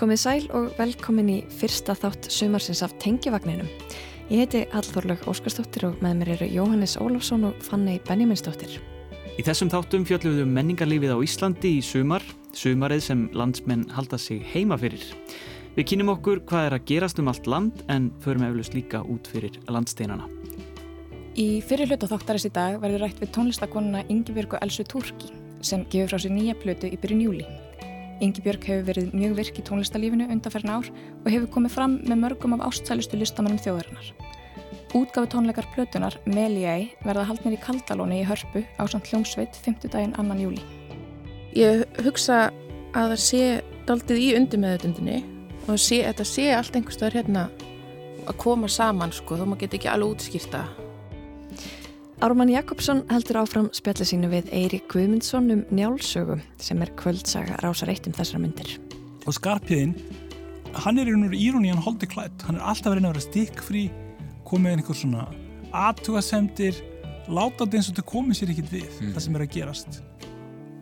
Komið sæl og velkomin í fyrsta þátt sumarsins af Tengivagninum. Ég heiti Hallþórlaug Óskarsdóttir og með mér eru Jóhannes Ólafsson og Fanni Benjaminsdóttir. Í þessum þáttum fjöllum við um menningarlífið á Íslandi í sumar, sumarið sem landsmenn halda sig heima fyrir. Við kynum okkur hvað er að gerast um allt land en förum eflust líka út fyrir landsteinana. Í fyrir hlut og þáttarins í dag verður rætt við tónlistakonuna Ingebjörgu Elsu Turki sem gefur frá sér nýja plötu í byrjun júli. Ingi Björg hefur verið mjög virk í tónlistalífinu undanferðin ár og hefur komið fram með mörgum af ástsælustu listamannum þjóðarinnar. Útgafu tónleikar plötunar Meliæ verða haldnir í Kaldalóni í Hörpu á samt hljómsveit 5. daginn annan júli. Ég hugsa að það sé daldið í undirmeðutundinni og sé, þetta sé allt einhverstaðar hérna að koma saman sko, þó maður get ekki alveg útskýrta Ármann Jakobsson heldur áfram spjalli sínu við Eirik Guðmundsson um njálsögu sem er kvöldsaga rásar eitt um þessara myndir. Og skarpiðinn, hann er í raun og íróni hann holdi klætt, hann er alltaf verið að vera stikkfrí, komið einhver svona aðtugasemdir, láta þetta eins og þetta komið sér ekkit við, mm. það sem er að gerast.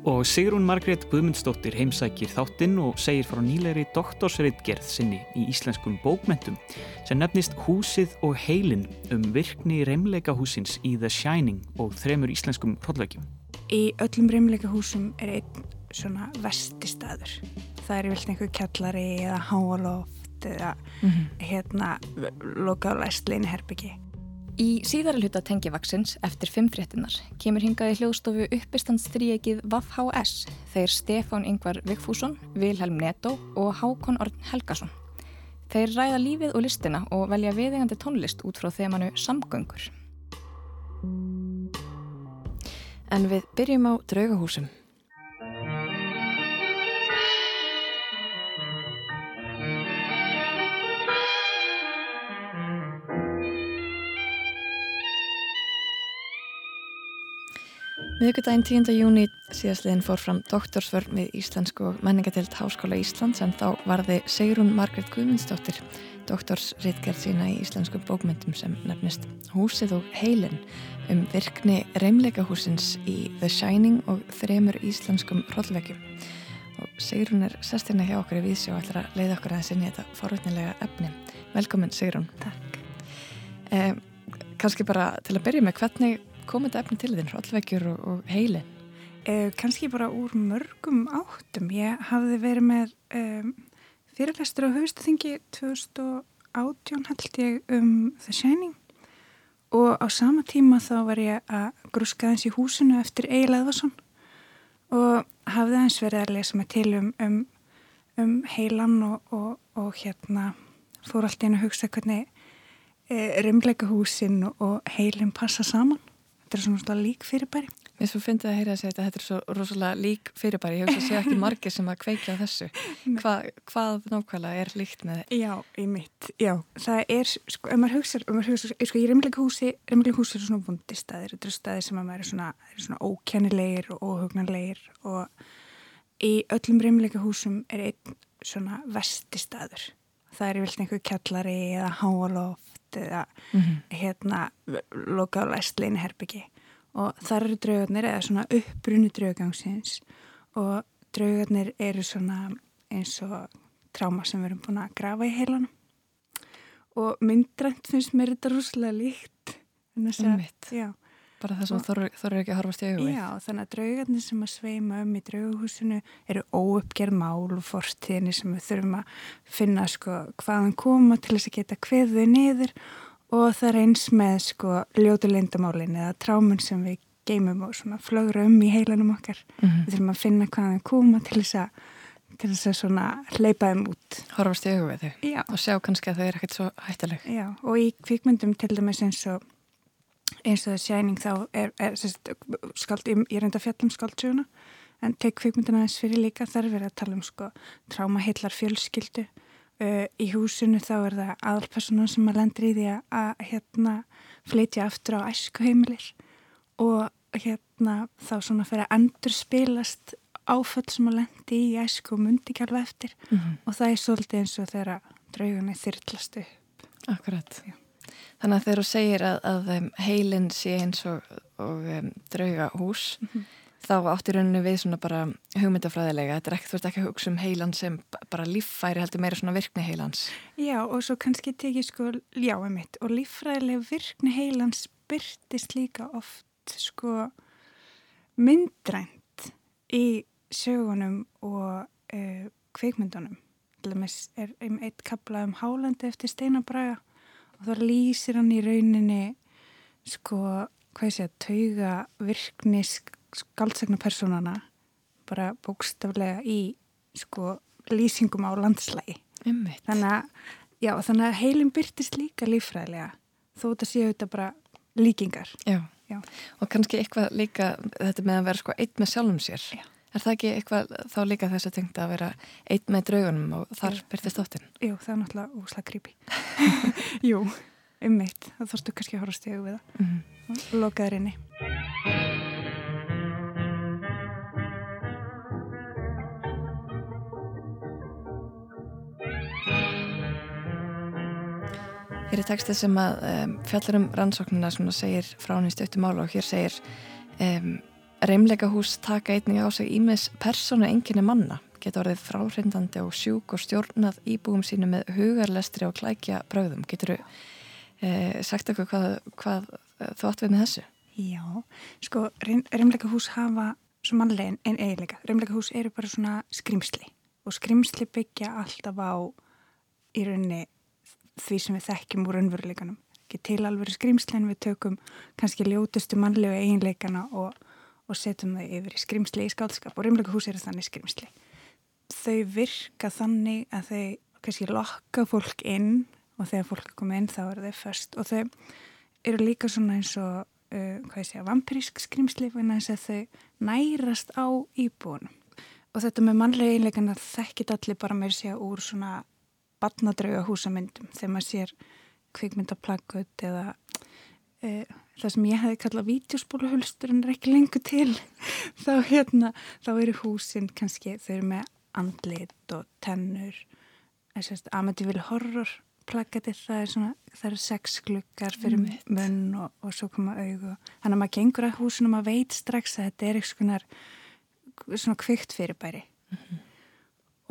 Og Sigrún Margrét Guðmundsdóttir heimsækir þáttinn og segir frá nýleiri doktorsreitgerð sinni í íslenskum bókmentum sem nefnist Húsið og heilin um virkni reymleikahúsins í The Shining og þremur íslenskum hróllveikjum. Í öllum reymleikahúsum er einn svona vestistaður. Það er vilt einhver kjallari eða háaloft eða mm -hmm. hérna lokálæst leiniherbyggi. Í síðara hluta tengivaksins eftir fimm fréttinar kemur hingaði hljóðstofu uppistandstríegið VAF-HS þeir Stefán Yngvar Vigfússon, Vilhelm Netto og Hákon Orn Helgason. Þeir ræða lífið og listina og velja viðegandi tónlist út frá þemanu samgöngur. En við byrjum á draugahúsum. Miðugudaginn 10. júni síðastliðin fór fram doktorsvörn við Íslensku og menningatelt Háskóla Íslands en þá varði Segrún Margret Guðmundsdóttir doktorsritgerð sína í íslenskum bókmyndum sem nefnist Húsið og heilin um virkni reymleikahúsins í The Shining og þremur íslenskum hróllvegjum. Og Segrún er sestirna hjá okkur í vísi og ætlar að leiða okkur aðeins inn í þetta forutnilega efni. Velkomin Segrún. Takk. Eh, Kanski bara til að byrja með hvernig kom þetta efni til þinn, hrollvekjur og, og heilin? Eh, Kanski bara úr mörgum áttum. Ég hafði verið með um, fyrirlestur á höfustuþingi 2018 held ég um The Shining og á sama tíma þá var ég að gruska eins í húsinu eftir Egil Eðvarsson og hafði eins verið að lesa mig til um, um, um heilan og, og, og hérna fór alltaf inn að hugsa hvernig e, rimleika húsin og heilin passa saman þetta er svona lík fyrirbæri. Mér svo það að heyra að segja að þetta er svo rosalega lík fyrirbæri, ég hef ekki séð ekki margir sem að kveikja þessu. Hva, hvað nákvæmlega er líkt með þetta? Já, í mitt, já, það er sko, ef maður hugsa, ef maður hugsa, sko, ég remlega húsi remlega húsi er svona vundistæðir þetta eru stæðir sem að maður er svona, er svona ókennilegir og óhugnanlegir. Og í öllum remlega húsum er einn svona vestistæður það er vilt einhver kjallari eða háaloft eða mm -hmm. hérna lokálæst leiniherbyggi og þar eru draugarnir eða svona uppbrunni draugangsins og draugarnir eru svona eins og tráma sem við erum búin að grafa í heilanum. Og myndrænt finnst mér þetta rúslega líkt. Að, já, bara það sem þarf ekki að horfast í auðvið já, þannig að draugarnir sem að sveima um í draugahúsinu eru óuppgerð mál og forstíðinni sem við þurfum að finna sko hvaðan koma til þess að geta hverðuð niður. Og það er eins með sko ljótulindamálin eða trámun sem við geymum og svona flögra um í heilanum okkar. Mm -hmm. við þurfum að finna hvaðan koma til þess að til þess að svona hleypa þeim út. Horfast í Já. og sjá kannski að þau eru ekkert svo hættileg Já, og í kvikmyndum til dæmis eins og eins og það sæning þá er, er sérst, skald, ég, reynda fjallum skaldsjóna en tek kvikmyndina þess fyrir líka þar verið að tala um sko trámaheillar fjölskyldu Uh, í húsinu þá er það aðalpersonan sem að lendur í því að hérna flytja aftur á æskuheimilir og hérna þá svona fyrir að endur spilast áföll sem að lendi í æsku og mundi ekki alveg eftir mm -hmm. og það er svolítið eins og þeirra draugunni þyrtlastu upp. Akkurat. Já. Þannig að þegar þú segir að, að um, heilin sé eins og, og um, draugahús mm -hmm. þá átti rauninni við svona bara hugmyndafræðilega, þetta er ekki, þú veist ekki að hugsa um heilan sem bara líffæri heldur meira svona virkni heilans. Já og svo kannski tekið sko, já emitt og líffræðilega virkni heilans byrtist líka oft sko myndrænt í sögunum og uh, kveikmyndunum. Þess er um eitt kapla um Hálandi eftir Steinabræða og þá lýsir hann í rauninni sko, hvað ég segja, tauga virkni skaldsegna personana bara bókstaflega í sko lýsingum á landslægi. Þannig að, já, þannig að heilin byrtist líka lífræðilega þó þetta séu þetta bara líkingar. Já. Já. Og kannski eitthvað líka þetta með að vera sko eitt með sjálfum sér. Já. Er það ekki eitthvað þá líka þess að tengta að vera eitt með draugunum og þar byrtist óttin? Jú, það er náttúrulega úsla creepy. Jú, ummitt. Það þorstu kannski að horfa stegu við það. Mm. Lokaður inni. Hér er textið sem að um, fjallar um rannsóknuna sem segir frá hann í stöttum ála og hér segir um, reymleika hús taka einnig á sig ímis persónu enginni manna, geta orðið fráhrindandi og sjúk og stjórnað íbúum sínu með hugarlestri og klækja bröðum. Getur þú uh, sagt okkur hvað, hvað þú átt við með þessu? Já, sko, reymleika hús hafa svo mannlegin en eiginleika. Reymleika hús eru bara svona skrimsli og skrimsli byggja alltaf á í rauninni því sem við þekkjum úr önveruleikanum. Ekki til alveg skrimsli en við tökum kannski ljótustu mannlegu eiginleikana og, og setjum þau yfir í skrimsli í skálskap og reymleika hús eru þannig skrimsli. Þau virka þannig að þau kannski lokka fólk inn og þegar fólk er komið inn þá eru þau först og þau eru líka svona eins og uh, hvað ég segja, vampirísk skrimsli en þess að þau nærast á íbúinum. Og þetta með mannlega eiginleikana þekkit allir bara með sér úr svona badnadrauga húsamyndum þegar maður sér kvikmyndaplakkut eða e, það sem ég hefði kallað vítjóspóluhulstur en er ekki lengur til þá hérna, þá eru húsin kannski, þau eru með andlit og tennur Amityville Horror plakati, það er svona, það eru sex glukkar fyrir mm. munn og, og svo koma auðu, þannig að maður gengur að húsinu og maður veit strax að þetta er eitthvað svona kvikt fyrirbæri mm -hmm.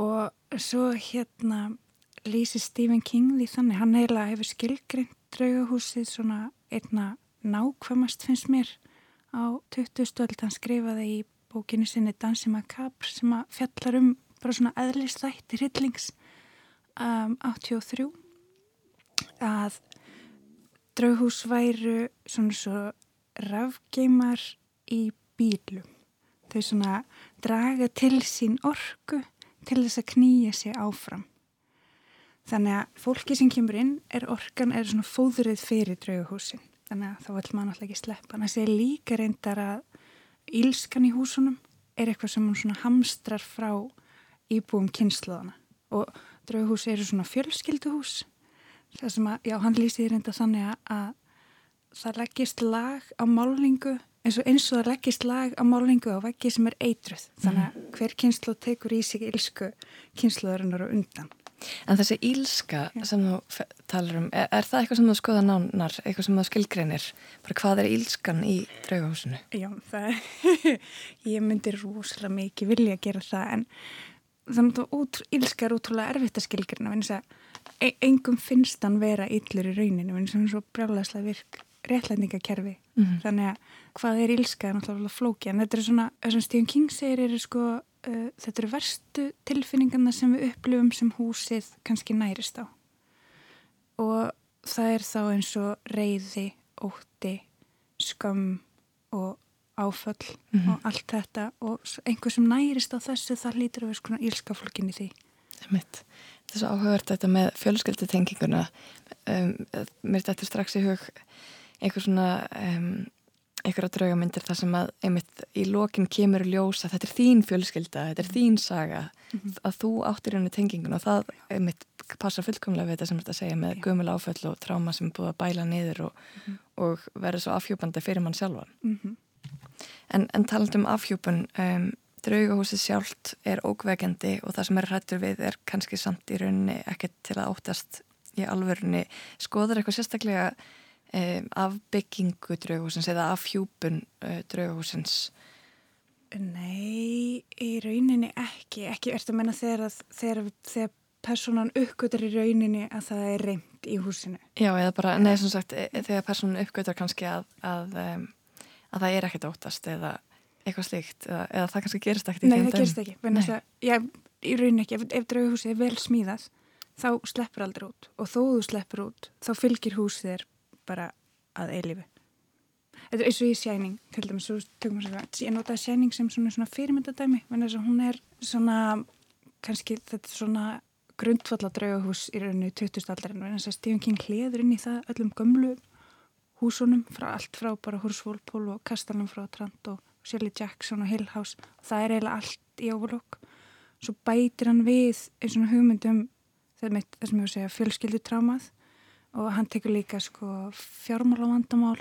og svo hérna lýsi Stephen King því þannig, hann eiginlega hefur skilgrind draugahúsið svona einna nákvæmast finnst mér á 20. stöld, hann skrifaði í bókinu sinni Dansi Macabre sem að fjallar um bara svona eðlistætti hryllings um, 83 að draughús væru svona svo rafgeimar í bílum þau svona draga til sín orku til þess að knýja sig áfram Þannig að fólki sem kemur inn er orkan, er svona fóðrið fyrir draugahúsin. Þannig að þá vil maður náttúrulega ekki sleppa. Þannig að það er líka reyndar að ílskan í húsunum er eitthvað sem hún svona hamstrar frá íbúum kynnslóðana. Og draugahúsi eru svona fjölskylduhús. Það sem að, já, hann lýsið reynda þannig að það leggist lag á málingu eins og eins og það leggist lag á málingu á veggi sem er eitruð. Þannig að hver kynnslóð tekur í sig ílsku kynnslóðarinnar og undan. En þessi ílska Já. sem þú talar um, er, er það eitthvað sem þú skoða nánar, eitthvað sem þú skilgreinir? Bara hvað er ílskan í draugahúsinu? Já, það er, ég myndi rosalega mikið vilja að gera það en þannig að út, ílska er útrúlega erfitt að skilgreina, en þess að engum finnst hann vera yllur í rauninu, en þess að hann er svo brjálæslega virk réttlætningakerfi, mm -hmm. þannig að hvað er ílska er náttúrulega flóki, en þetta er svona, þessum Stephen King segir er sko uh, þetta eru verstu tilfinningarna sem við upplifum sem húsið kannski nærist á og það er þá eins og reyði, ótti skam og áföll mm -hmm. og allt þetta og einhver sem nærist á þessu það lítur að vera svona ílskaflokkin í því. Það er svo áhugavert þetta með fjölskyldutenginguna um, mér þetta er strax í hug einhver svona um, einhverja draugamindir þar sem að einmitt í lokin kemur ljós að þetta er þín fjölskylda, þetta er þín saga mm -hmm. að þú áttir henni tengingun og það einmitt passa fullkomlega við þetta sem þetta segja með gömul áföll og tráma sem búið að bæla niður og, mm -hmm. og verður svo afhjúpandi fyrir mann sjálfan mm -hmm. en, en taland um afhjúpun um, draugahúsið sjálft er ókveikendi og það sem er hrættur við er kannski samt í rauninni ekkert til að óttast í alvörunni skoður eitthvað sérstaklega um, af byggingu draugahúsins eða af hjúpun uh, draugahúsins Nei, í rauninni ekki. Ekki ertu að menna þegar, þegar, þegar personan uppgötar í rauninni að það er reynd í húsinu. Já, eða bara, neða sem sagt, e, þegar personan uppgötar kannski að, að, um, að það er ekkert óttast eða eitthvað slíkt eða, eða það kannski gerist ekkert í þeim Nei, það gerist ekki. Að, já, í rauninni ekki. Ef, ef draughúsið er vel smíðað, þá sleppur aldrei út og þó þú sleppur út, þá fylgir húsið þér bara að eilifu. Þetta er eins og í Shining, til dæmis, ég notaði Shining sem svona, svona fyrirmyndadæmi, þess hún er svona, kannski þetta er svona grundfalla draugahús í rauninu 20. aldarinn, en þess að Stephen King hliður inn í það öllum gömlu húsunum, frá allt frá bara Horsfól, Pól og Kastalan frá Trant og Shirley Jackson og Hill House, það er eiginlega allt í overlock. Svo bætir hann við eins og hugmyndum sem ég voru að segja fjölskyldutrámað og hann tekur líka sko fjármál á vandamál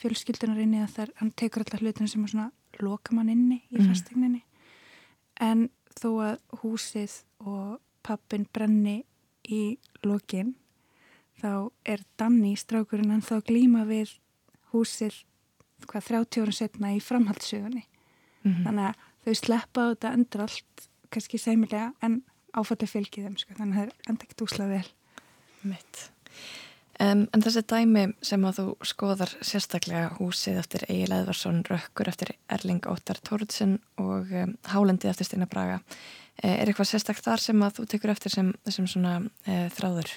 fjölskyldunar inni þar, hann tekur alltaf hlutin sem svona lokamann inni í mm. fastegninni en þó að húsið og pappin brenni í lokin þá er Danni strákurinn en þá glíma við húsið hvað 30 ára setna í framhaldssögunni. Mm -hmm. þannig að þau sleppa á þetta endur allt kannski sæmilega en áfalli fylgið þeim sko, þannig að það er enda ekkert úslað vel. Mitt Um, en þessi dæmi sem að þú skoðar sérstaklega húsið eftir Egil Eðvarsson, Rökkur eftir Erling Óttar Tóruðsson og um, Hálendið eftir Stina Braga uh, er eitthvað sérstaklega þar sem að þú tekur eftir sem, sem svona uh, þráður?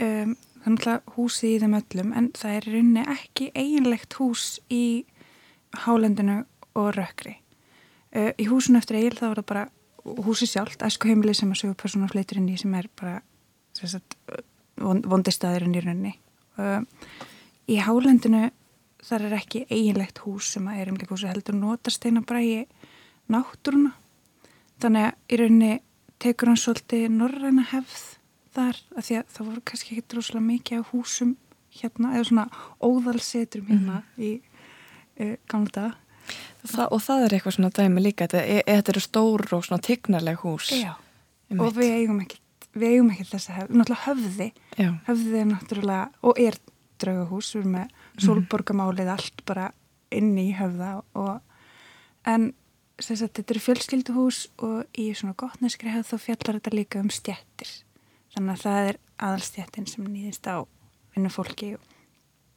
Um, þannig að húsið í þeim öllum en það er rauninni ekki eiginlegt hús í Hálendinu og Rökkri uh, í húsinu eftir Egil þá er það bara húsið sjálft, æsku heimili sem að sögur persónu fleitur inn í sem er bara sérstaklega vondistæðurinn í rauninni. Í hálendinu þar er ekki eiginlegt hús sem að er umleik hús heldur notast eina brægi náttúruna. Þannig að í rauninni tekur hann svolítið norræna hefð þar að því að það voru kannski ekki droslega mikið á húsum hérna eða svona óðalsetrum hérna mm í uh, gamla. Þa, og það er eitthvað svona dæmi líka, þetta, e, e, þetta eru stór og svona tignarleg hús. Já, og við eigum ekki við eigum ekki þess að hefði, náttúrulega höfði Já. höfði er náttúrulega og er draugahús, við erum með mhm. solborgamálið allt bara inni í höfða og en sagt, þetta eru fjölskylduhús og í svona gottneskri hefð þá fjallar þetta líka um stjættir þannig að það er aðalstjættin sem nýðist á vinnufólki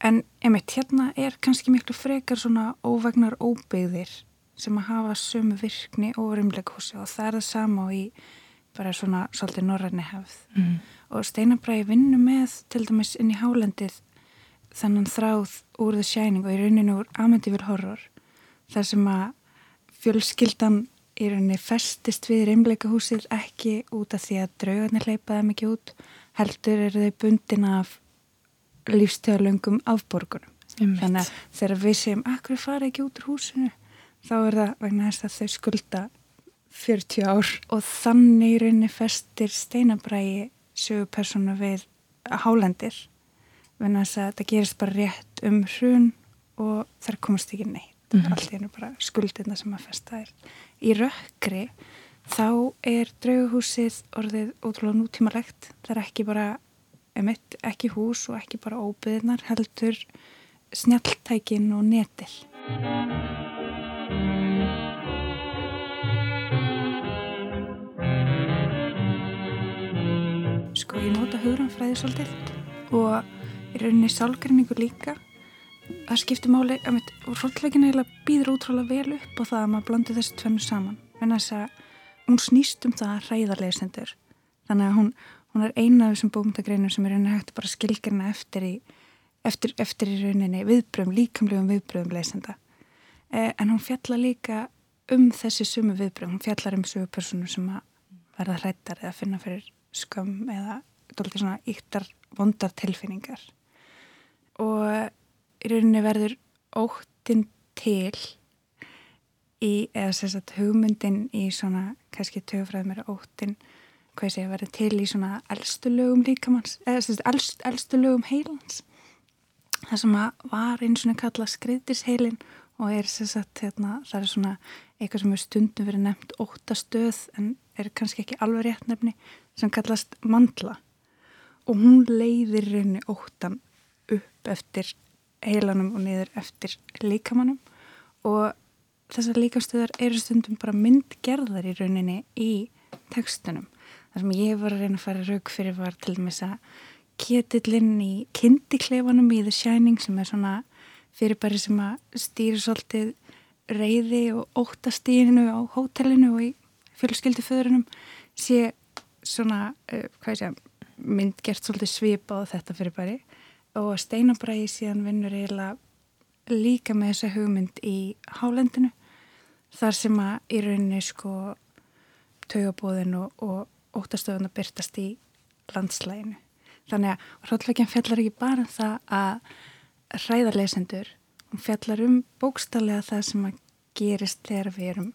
en einmitt hérna er kannski miklu frekar svona óvegnar óbyggðir sem að hafa sömu virkni og rumleghúsi og það er það sama og í bara svona svolítið norræni hefð. Mm. og Steinabræði vinnu með til dæmis inn í hálendið þannan þráð úr The Shining og í rauninu úr Amityville Horror þar sem að fjölskyldan í rauninni festist við reymleikahúsið ekki út af því að draugarnir leipaði mikið út heldur eru þau bundin af lífstöðalöngum afborgunum. Þannig að þegar við séum akkur fara ekki út úr húsinu? þá er það vegna þess að þau skulda 40 ár. Og þannig rauninni festir steinabrægi sögupersonu við hálendir en þess að það gerist bara rétt um hrun og þar komast ekki neitt. Mm -hmm. allt er bara skuldina sem að festa er í rökkri. Þá er drauguhúsið orðið ótrúlega nútímalegt. Það er ekki bara emitt, ekki hús og ekki bara óbyðnar heldur snjaltækin og netil hugranfræði svolítið. Og í rauninni sálgrinningu líka. Það skiptir máli og hróllveikin eiginlega býður útráðlega vel upp á það að maður blandi þessi tvennu saman. En þess að hún snýst um það að ræða lesendur. Þannig að hún, hún er eina af þessum bókmyndagreinum sem er rauninni hægt bara skilgjörna eftir í eftir, eftir í rauninni viðbröðum, líkamlegum viðbröðum lesenda. Eh, en hún fjalla líka um þessi sumu viðbröðum, hún fjallar um sögu personu sem að verða hrættar eða finna fyrir skömm eða doldið svona yktar vondar tilfinningar. Og í rauninni verður óttinn til í, eða að hugmyndin í svona, kannski töfraðum er óttinn, hvað ég segja, verður til í svona eldstu lögum líkamanns eða að eldst, eldstu lögum heilans. Það sem að var eins og kalla skriðdisheilin og er að hérna, það er svona eitthvað sem er stundum verið nefnt óttastöð en er kannski ekki alveg rétt nefni sem kallast mandla og hún leiðir reyni óttan upp eftir heilanum og niður eftir líkamannum og þessar líkastöðar eru stundum bara myndgerðar í rauninni í tekstunum. Það sem ég var að reyna að fara raug fyrir var til dæmis að ketillinn í kindikleifanum í The Shining sem er svona fyrirbæri sem að stýri svolítið reyði og óttastíðinu á hótelinu og í fjölskylduföðurunum sé svona, uh, hvað ég segja, myndgert svolítið svipa á þetta fyrirbæri og steinabræði síðan vinnur eiginlega líka með þessa hugmynd í hálendinu þar sem að í rauninni sko taugabóðin og, og óttastöðun að byrtast í landslæginu. Þannig að hróllvekjan fjallar ekki bara um það að hræða lesendur, hún fjallar um bókstallega það sem að gerist þegar við erum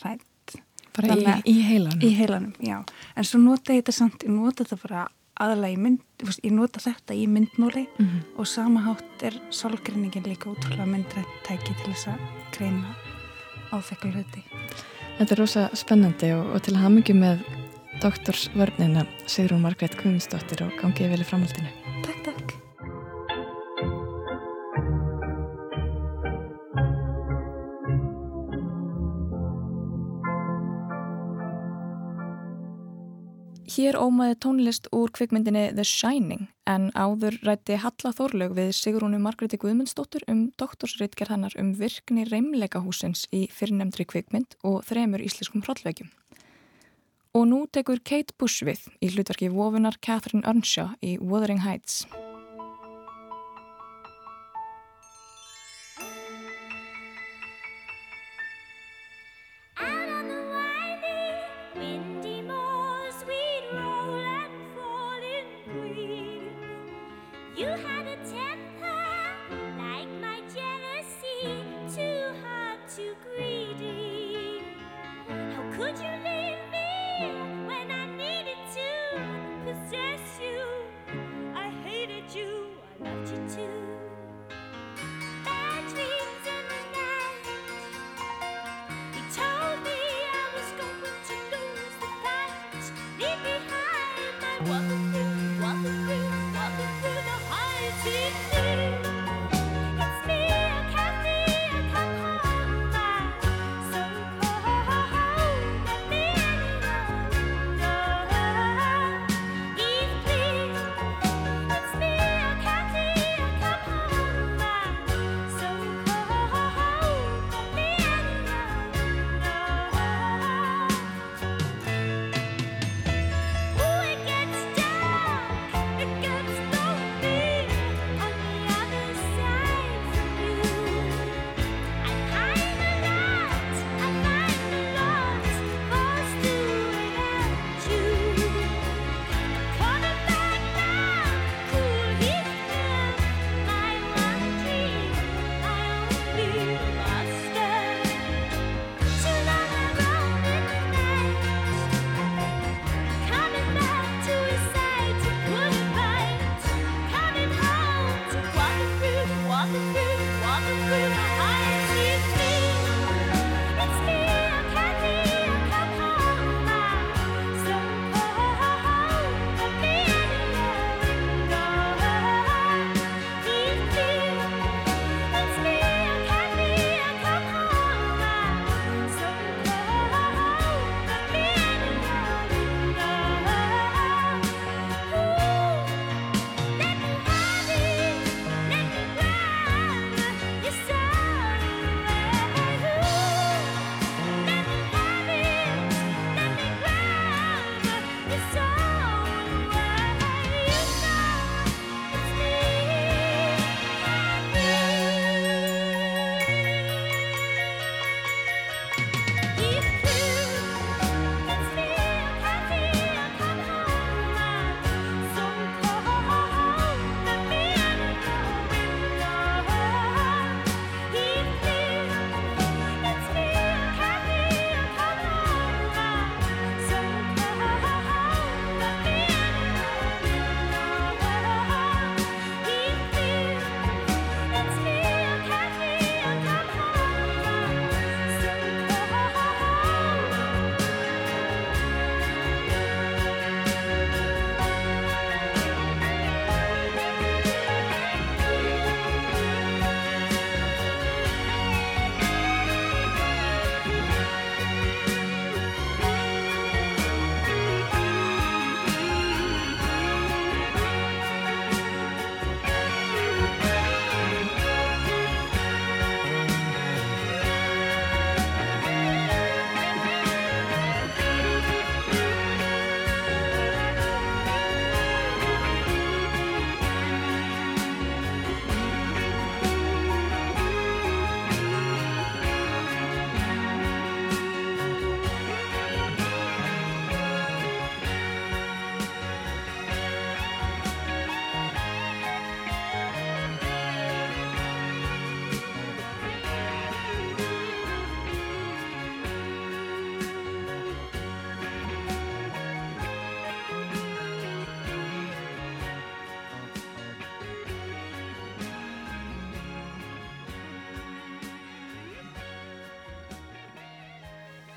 hrætt. Bara í, í heilanum? Í heilanum, já. En svo nota ég þetta samt, ég nota þetta bara aðalega í mynd, ég nota þetta í myndmóli mm -hmm. og sama hátt er solgreiningin líka útrúlega myndrættæki til þess að greina áþekku hluti. Þetta er rosa spennandi og, og til að hafa mikið með doktorsvörnina Sigrún Margreit Guðmundsdóttir og gangið vel í framhaldinu. Takk, takk. Hér ómaði tónlist úr kvikmyndinni The Shining en áður rætti Halla Þorlaug við Sigrúnu Margreði Guðmundsdóttur um doktorsritgerð hennar um virkni reymleikahúsins í fyrirnemndri kvikmynd og þremur íslenskum hrollveikjum. Og nú tekur Kate Bush við í hlutverki vofunar Catherine Earnshaw í Wuthering Heights.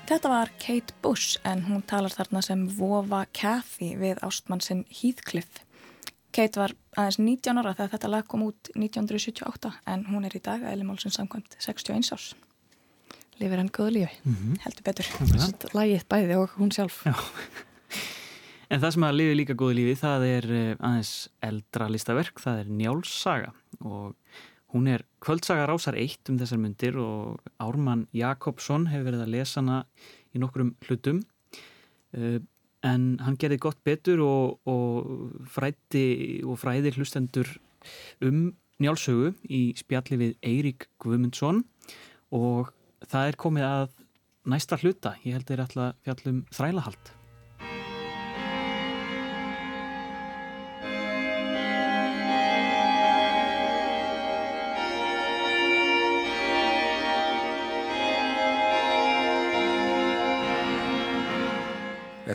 Þetta var Kate Bush en hún talar þarna sem Vova Cathy við ástmann sinn Heathcliff. Kate var aðeins 19 ára þegar þetta lag kom út 1978 en hún er í dag eðlimálsins samkvæmt 61 árs. Lifir hann góðu lífi? Mm -hmm. Heldur betur. Lægið bæði og hún sjálf. Já. En það sem að lifi líka góðu lífi það er eh, aðeins eldra listaverk, það er Njálssaga og Hún er kvöldsaga rásar eitt um þessar myndir og Ármann Jakobsson hefur verið að lesa hana í nokkrum hlutum. Uh, en hann gerði gott betur og, og frætti og fræði hlustendur um njálsögu í spjalli við Eirík Guðmundsson. Og það er komið að næsta hluta, ég held að það er alltaf fjallum þrælahald.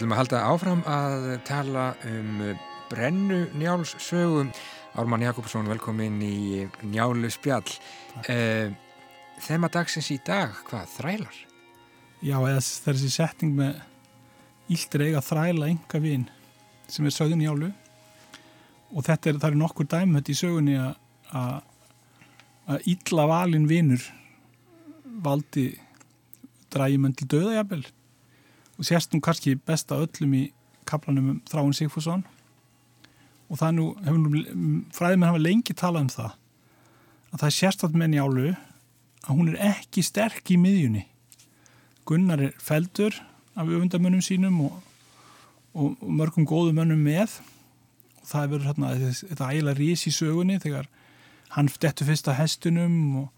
Ætlum að halda áfram að tala um brennu njáls sögum. Ármann Jakobsson, velkomin í njálu spjall. Uh, Þema dagsins í dag, hvað, þrælar? Já, eða þessi setning með íldir eiga þræla enga vinn sem er sögðin njálu og þetta er, það er nokkur dæmut í sögunni að ílla valin vinnur valdi drægjumönd til döðajabel og sérst nú kannski besta öllum í kaplanum um Þráin Sigfússon. Og það nú, fræðimenn hafa lengi talað um það að það er sérstatt með njálu að hún er ekki sterk í miðjunni. Gunnar er feldur af öfundamönnum sínum og, og, og mörgum góðum mönnum með. Og það er verið hérna þetta ægilega rís í sögunni þegar hann dettur fyrst að hestunum og,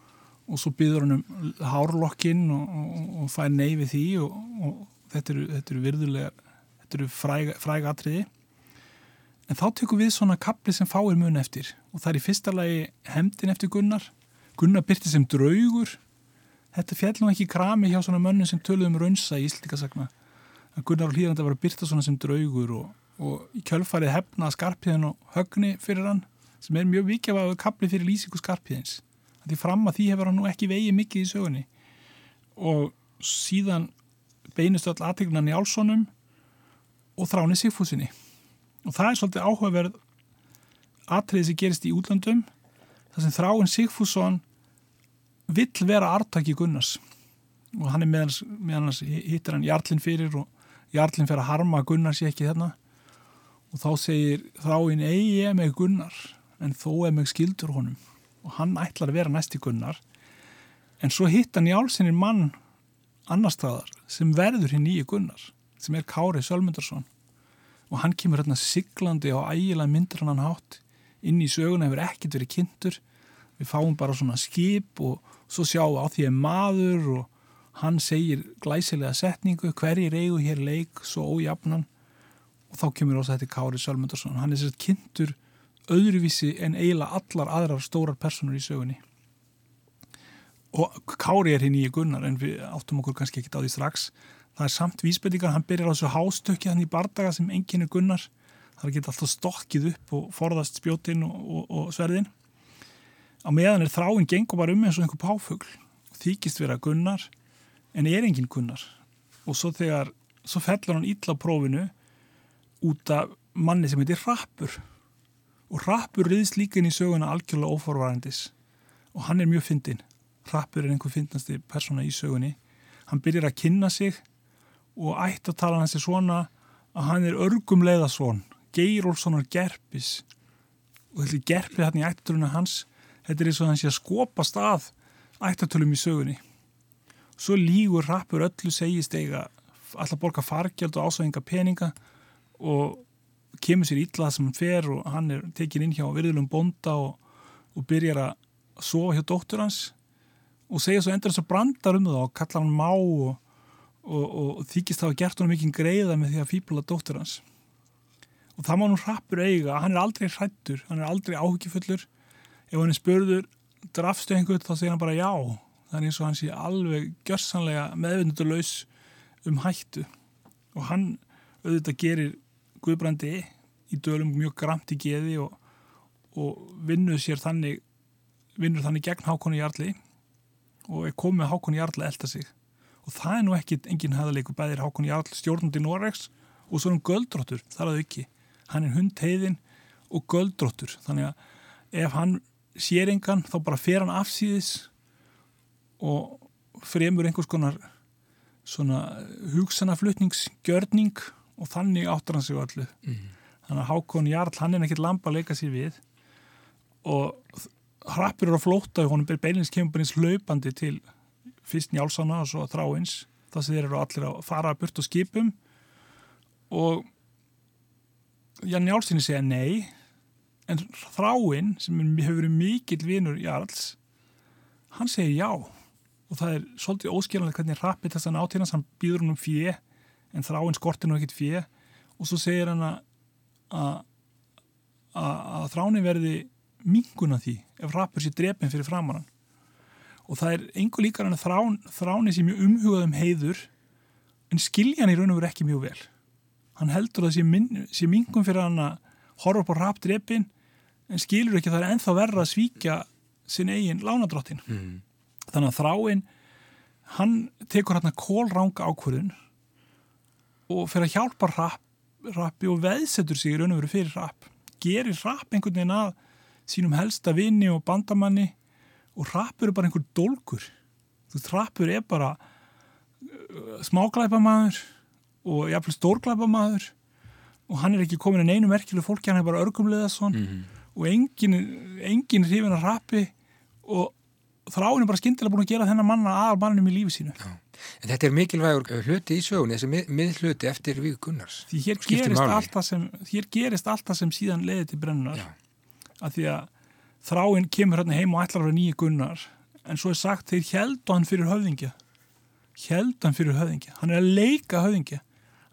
og svo byður hann um hárlokkinn og fær neyfi því og þetta eru, þetta eru virðulega þetta eru fræg, fræg atriði. En þá tökum við svona kapli sem fáir mun eftir. Og það er í fyrsta lagi hemdin eftir Gunnar. Gunnar byrti sem draugur. Þetta fjallum ekki krami hjá svona mönnum sem töluðum raunsa í Íslandikasagna að Gunnar og Hlýranda var að byrta svona sem draugur og, og í kjölfarið hefna skarpiðin og högni fyrir hann sem er mjög vikið að kapli fyrir lýsingu skarpiðins því fram að því hefur hann nú ekki vegið mikið í sögunni. Og síðan beinustu all aðtegnan í Álssonum og þráni Sigfúsinni og það er svolítið áhugaverð atriði sem gerist í útlandum þar sem þráin Sigfússon vill vera artaki Gunnars. Og hann er meðan, meðan hittir hann Jarlinn fyrir og Jarlinn fyrir að harma að Gunnar sé ekki þarna og þá segir þráin eigi ég með Gunnar en þó er með skildur honum. Og hann ætlar að vera næst í Gunnar. En svo hitt hann í álsinnir mann annar staðar sem verður hinn nýju Gunnar sem er Kári Sölmundarsson og hann kemur hérna siglandi á ægilega myndir hann hátt inn í söguna hefur ekkert verið kynntur. Við fáum bara svona skip og svo sjáum á því að maður og hann segir glæsilega setningu hverjir eigu hér leik svo ójafnan. Og þá kemur ós að þetta Kári Sölmundarsson hann er sér kynntur öðruvísi en eiginlega allar aðrar stórar personur í sögunni og Kári er hinn í gunnar en við áttum okkur kannski ekki á því strax. Það er samt vísbendingar, hann byrjar á þessu hástökki hann í bardaga sem enginn er gunnar. Það er ekki alltaf stokkið upp og forðast spjótin og, og, og sverðin. Á meðan er þráinn gengur bara um eins og einhver páfugl. Þykist vera gunnar en er enginn gunnar. Og svo þegar, svo fellur hann á prófinu út af manni sem heitir Rappur og Rappur riðst líka inn í söguna algjörlega óforvarandis. Og hann er mjög fyndin Rappur er einhver fyndnasti persóna í sögunni. Hann byrjar að kynna sig og ætti að tala hans í svona að hann er örgumleiða svon, Geirólfssonar gerpis. Og þetta er gerpið hérna í ættatöluna hans, þetta er eins og hans ég að skopa stað ættatölum í sögunni. Svo lígur Rappur öllu segist eiga alltaf borga fargjald og ásvæðinga peninga og kemur sér ítlað sem hann fer og hann er tekin inn hjá virðulum bonda og, og byrjar að sofa hjá dóttur hans og segja svo endur þess að brandar um það og kalla hann má og, og, og þykist það að gert hann mikið greiða með því að fýbla dóttur hans. Og það má nú hrappur eiga hann er aldrei hrættur, hann er aldrei áhugifullur ef hann er spörður drafstu einhvern þá segir hann bara já. Það er eins og hann sé alveg gjörsanlega meðvindurlaus um hættu. Og hann auðvitað gerir Guðbrandi í dölum mjög gramt í geði og, og vinnur sér þannig vinnur þannig gegn Hákonni Jarlí og er komið Hákon Jarl að elda sig. Og það er nú ekki enginn hæðaleiku bæðir Hákon Jarl stjórnandi Noregs og svo er hann göldróttur, þar að auki. Hann er hundheiðin og göldróttur þannig að ef hann sér engan þá bara fer hann afsýðis og fremur einhvers konar svona hugsanaflutningsgjörning og þannig áttar hann sig allir mm. þannig að Hákon Jarl hann er ekkert lampa að leika sér við og hrappur eru á flótta og honum ber beinins kemur bara eins hlaupandi til fyrst njálsana og svo þráins þar sem þeir eru allir að fara burt á skipum. Og já, njálsinni segja nei en þráinn sem hefur verið mikill vinur Jarls hann segir já. Og það er svolítið óskiljanlega hvernig rappið þess að náttínast hann býður hann um fjö en þráinn skortir nú ekkit fjö og svo segir hann að að þráni verði minguna því ef rappur sér drefin fyrir framann og það er einhver líkar hann að þrán, þráni sér mjög umhugað um heiður en skilja hann í raun og veru ekki mjög vel. Hann heldur að sé mingun fyrir hann að horfa på rapp drefin en skilur ekki að það er enþá verra að svíkja sin eigin lánadrottin mm. þannig að þráin hann tekur hérna kólranga ákvörðun og fyrir að hjálpa rapp, rappi og veðsetur sig í raun og veru fyrir rapp gerir rapp einhvern veginn að sínum helsta vini og bandamanni og rappur er bara einhver dolgur þú veist, rappur er bara uh, smáglæpamaður og jáfnveg stórglæpamaður og hann er ekki komin en einu merkileg fólki, hann er bara örgumlega svon mm -hmm. og engin, engin hrifin að rappi og þráin er bara skindilega búin að gera þennan manna aðal mannum í lífi sínu. Já. En þetta er mikilvægur hluti í sögun þessi mið, miðhluti eftir við Gunnars. Því hér gerist, sem, hér gerist alltaf sem síðan leiði til brennunar. Já að því að þráinn kemur hérna heim og ætlar á nýju gunnar. En svo er sagt þeir heldu hann fyrir höfðingja. Heldu hann fyrir höfðingja. Hann er að leika höfðingja.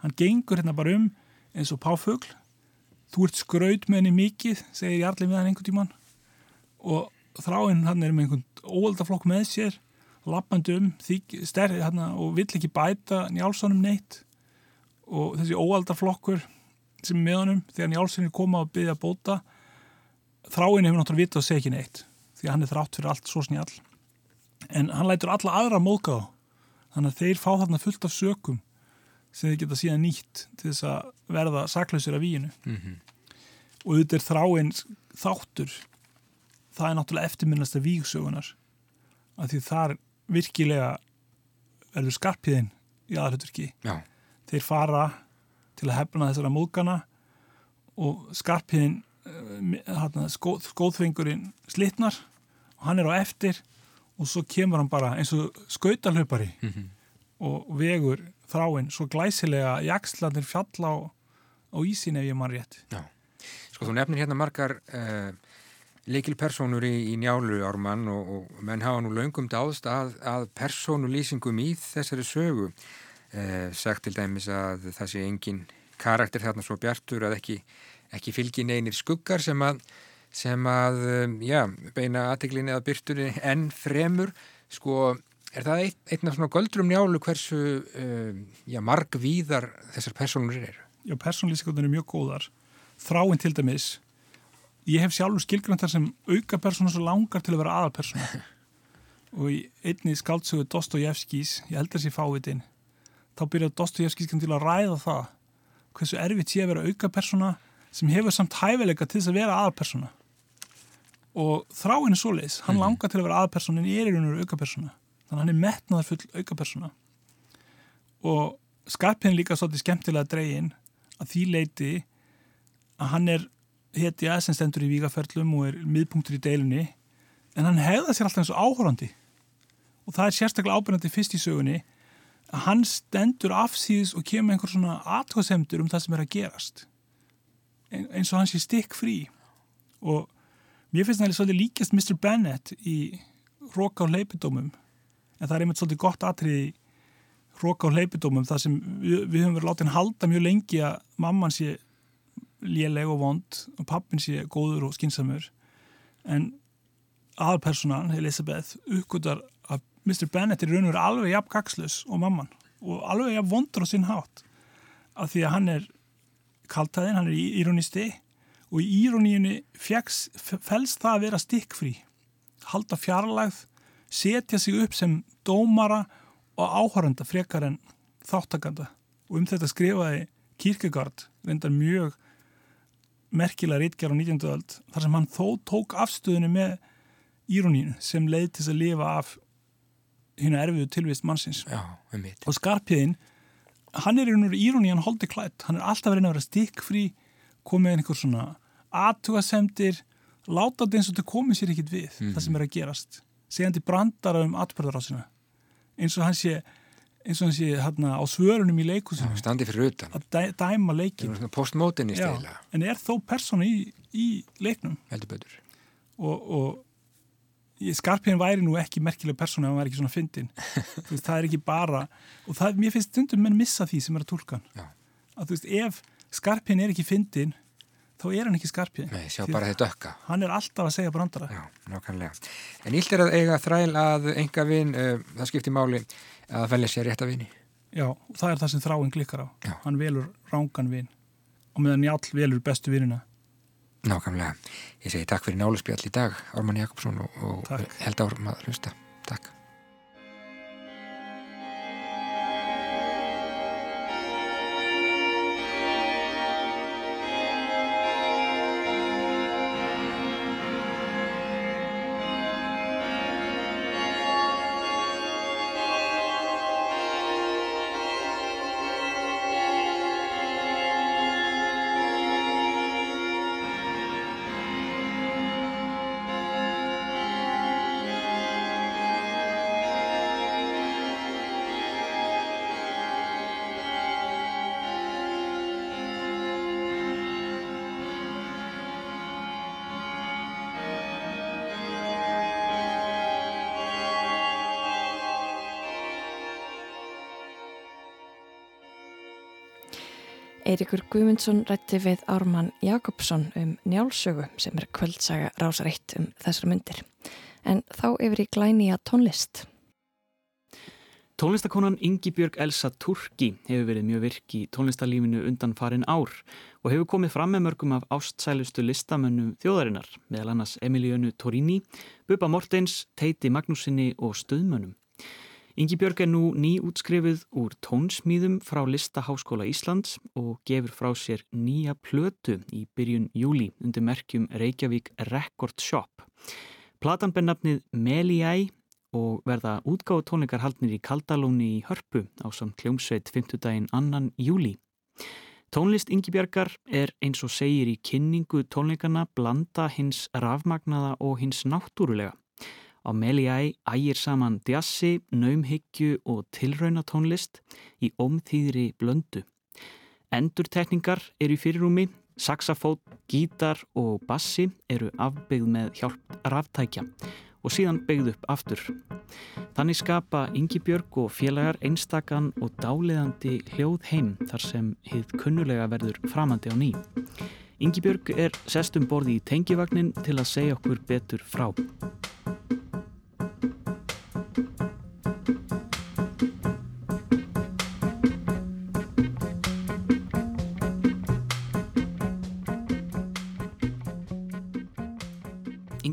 Hann gengur hérna bara um eins og páfugl. Þú ert skraut með henni mikið segir Jarlið við hann einhvern tíman og þráinn hann er með einhvern óaldaflokk með sér lappandi um stærri, hérna, og vill ekki bæta njálssonum neitt. Og þessi óaldaflokkur sem með honum þegar njálssonir koma að byggja bóta þráinn hefur náttúrulega vitað að segja ekki neitt því að hann er þrátt fyrir allt svo snjall. En hann lætur alla aðra móka á þannig að þeir fá þarna fullt af sökum sem þeir geta síðan nýtt til þess að verða saklausir af víinu mm -hmm. og þetta er þráinn þáttur það er náttúrulega eftirminnast af vígsögunar að því þar virkilega verður skarpiðinn í aðhaldurki þeir fara til að hefna þessara mókana og skarpiðinn Eh, skóð, skóðfengurinn slittnar og hann er á eftir og svo kemur hann bara eins og skautalöpari mm -hmm. og vegur þráinn svo glæsilega jakslandir fjalla á, á ísin ef ég mann rétt Já. Sko þú nefnir hérna margar uh, leikilpersonur í, í njálu ármann og, og menn hafa nú laungum dáðst að, að personulýsingum í þessari sögu uh, sagt til dæmis að það sé engin karakter þarna svo bjartur að ekki ekki fylgin einir skuggar sem að, sem að um, já, beina aðteglinni að byrtunni enn fremur. Sko er það eitt, einn af svona göldrum njálu hversu um, já, margvíðar þessar personur eru? Já, personlýsingarnir er mjög góðar. Þráinn til dæmis ég hef sjálfur skilgræntar sem auka persónu svo langar til að vera aðalpersonu og í einni skáldsögu Dostojevskis, ég held að það sé fávitinn þá byrjaði Dostojevskis til að ræða það hversu erfitt sé að vera auka persóna sem hefur samt hæfileika til þess að vera aðpersona og þráinn er svo leiðis, hann mm. langar til að vera aðpersona en er í raun og veru aukapersona þannig að hann er metnaðar full aukapersona og skarpinn líka svolítið skemmtilega dregin að því leiti að hann er hétti að sem stendur í vígaferlum og er miðpunktur í deilunni en hann hefða sér alltaf eins og áhórandi og það er sérstaklega ábyrgandi fyrst í sögunni að hann stendur afsýðis og kemur einhver svona aðtóðsemdur um það sem er að gerast eins og hans er stikk frí og mér finnst það svolítið líkast Mr. Bennett í Róka og leipidómum en það er einmitt svolítið gott atrið í Róka og leipidómum þar sem við, við höfum verið látið hann halda mjög lengi að mamman sé léleg og vond og pappin sé góður og skinsamur en aðalpersonan, Elisabeth, uppgötar að Mr. Bennett er raun og verið alveg jafn gagslus og mamman og alveg jafn vondur á sinn hátt af því að hann er kaltaðin, hann er íronisti og í íroníunni fælst það að vera stikkfrí halda fjarlægð setja sig upp sem dómara og áhöranda frekar en þáttakanda og um þetta skrifaði Kierkegaard reyndar mjög merkilega reitgjara á 19. öld þar sem hann þó tók afstöðinu með írónínu sem leið til að lifa af hérna erfiðu tilvist mannsins Já, um og Skarpiðin hann er í raun og íróni hann holdi klætt hann er alltaf verið að vera stikkfrí komið einhver svona aðtugasemdir láta þetta eins og þetta komið sér ekkit við það sem er að gerast. Segjandi brandara um atbyrðarásina eins og hann sé eins og hann sé hérna á svörunum í leikusinu Standi fyrir utan. að dæ, dæma leikin postmótinist Já, eiginlega, en er þó persóna í, í leiknum. Heldur betur. og, og Skarpíðin væri nú ekki merkileg persóna ef hann væri ekki svona fyndin veist, það er ekki bara og það, mér finnst stundum menn missa því sem er að tólka hann að þú veist, ef Skarpíðin er ekki fyndin þá er hann ekki Skarpíðin Nei, sjá Því bara þetta ökka. hann er alltaf að segja brandara Já, nákvæmlega. En ílt er að eiga þræl að enga vin, uh, það skiptir máli að velja sér rétt að vini. Já, það er það sem þráin klikkar á Já. hann velur rángan vin og meðan Njál velur bestu vinina Nákvæmlega. Ég segi takk fyrir náluspjall í dag, Ármann Jakobsson og, og held árum að hlusta. Takk. Eirikur Guðmundsson rætti við Ármann Jakobsson um njálsögu sem er kvöldsaga rásareitt um þessar myndir. En þá yfir í glæni að tónlist. Tónlistakonan Ingibjörg Elsa Turki hefur verið mjög virk í tónlistarlífinu undan farin ár og hefur komið fram með mörgum af ástsælustu listamönnum þjóðarinnar, meðal annars Emiliönu Torini, Bubba Mortens, Teiti Magnúsinni og Stöðmönnum. Ingibjörg er nú nýútskrifuð úr tónsmíðum frá Listaháskóla Íslands og gefur frá sér nýja plötu í byrjun júli undir merkjum Reykjavík Record Shop. Platan ber nafnið Meliæ og verða útgáðu tónleikar haldnir í Kaldalóni í Hörpu á samt kljómsveit 5. daginn annan júli. Tónlist Ingibjörgar er eins og segir í kynningu tónleikana blanda hins rafmagnaða og hins náttúrulega. Á Meliæ ægir saman djassi, naumhyggju og tilraunatónlist í ómþýðri blöndu. Endurtekningar eru í fyrirrúmi, saxafót, gítar og bassi eru afbyggð með hjálp ráftækja og síðan byggð upp aftur. Þannig skapa Ingibjörg og félagar einstakann og dáliðandi hljóð heim þar sem hið kunnulega verður framandi á ný. Ingibjörg er sestum borði í tengivagnin til að segja okkur betur frá.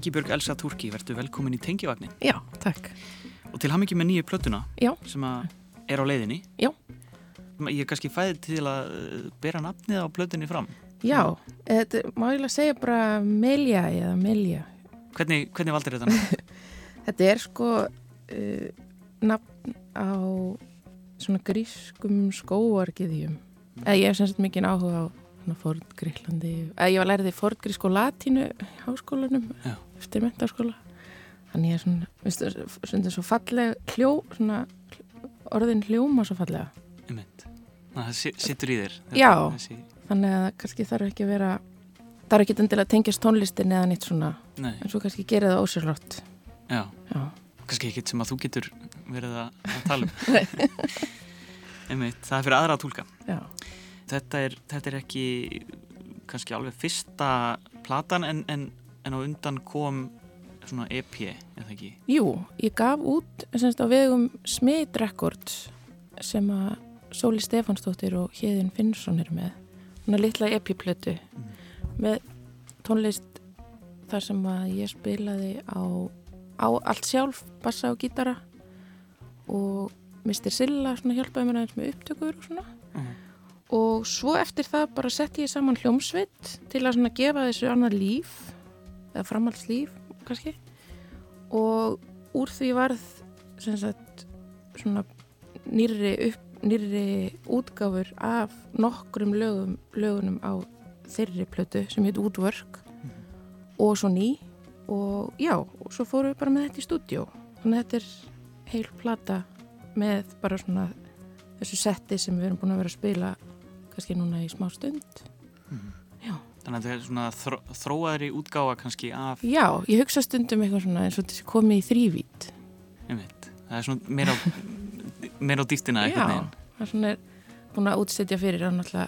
Ingibjörg Elsa Turki, verður velkomin í tengivagnin Já, takk. og til hamingi með nýju plötuna Já. sem er á leiðinni. Já. Ég er kannski fæðið til að uh, bera nafnið á plötunni fram. Já, þetta má ég að segja bara Melja eða Melja. Hvernig, hvernig valdir þetta nafn? Þetta er sko uh, nafn á svona grískum skóargiðjum. Eða ég hef sem sagt mikið áhuga á svona Fordgríklandi. Ég var lærið í Fordgrísk og Latínu háskólanum Já. eftir mentaskóla. Þannig ég er svona, veistu, svona svo falleg hljó, svona orðin hljóma svo fallega. Einmitt. Það si- situr í þér. Já. Þessi, Þannig að það kannski þarf ekki að vera, það er ekki endilega að tengjast tónlistin eða nýtt svona, nei, en svo kannski gera það ósérlótt. já. Já. Kannski ekkit sem að þú getur verið að, að tala um. Einmitt, það er fyrir aðra að tólka. Já. Þetta er, þetta er ekki kannski alveg fyrsta platan en, en, en á undan kom svona EP, eða ekki? Jú, ég gaf út semst, á vegum Smith Records sem að Sóli Stefansdóttir og Hjeðin Finnsson eru með. Er litla epiplötu með tónlist þar sem að ég spilaði á, á allt sjálf, bassa og gítara og Mr. Silla svona hjálpaði mér aðeins með upptökur og svona Mhm. Og svo eftir það bara setti ég saman hljómsveit til að svona gefa þessu annað líf eða framhaldslíf kannski. Og úr því varð sem sagt svona nýrri, upp, nýrri útgáfur af nokkrum lögum, lögunum á þeirri plötu sem heit Útvörk og svo ný. Og já, og svo fórum við bara með þetta í stúdjó þannig að þetta er heil plata með bara svona þessu setti sem við erum búin að vera að spila kannski núna í smá stund Já, Þannig að þetta er svona þró, þróaðri útgáfa kannski af já ég hugsa stundum eitthvað svona eins og þessi komið í þrývít. Það er svona meira á, meira á dýftina einhvern Já, það er svona búin að útsetja fyrir hann náttúrulega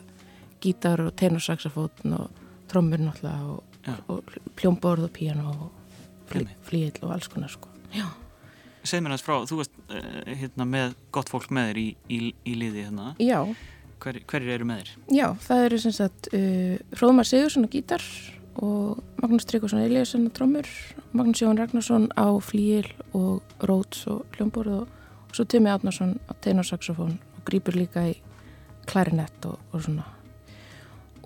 gítar og tenorsaxafótn og trommur náttúrulega og, og pljómborð og píano og fl Einmitt. flíill og alls konar sko. Já, Segð mér aðeins frá, þú veist uh, hérna, með gott fólk með þér í, í, í liði hérna. já, Hver, hverjir eru með þér? já það eru sem sagt uh, Hróðmar Sigursson á gítar og Magnús Tryggvason Eliasson á trommur Magnús Jón Ragnarsson á flíill og róts og hljómborð og, og svo Tumi Átnarsson á tenorsaxofón og grýpur líka í klarinett og, og svona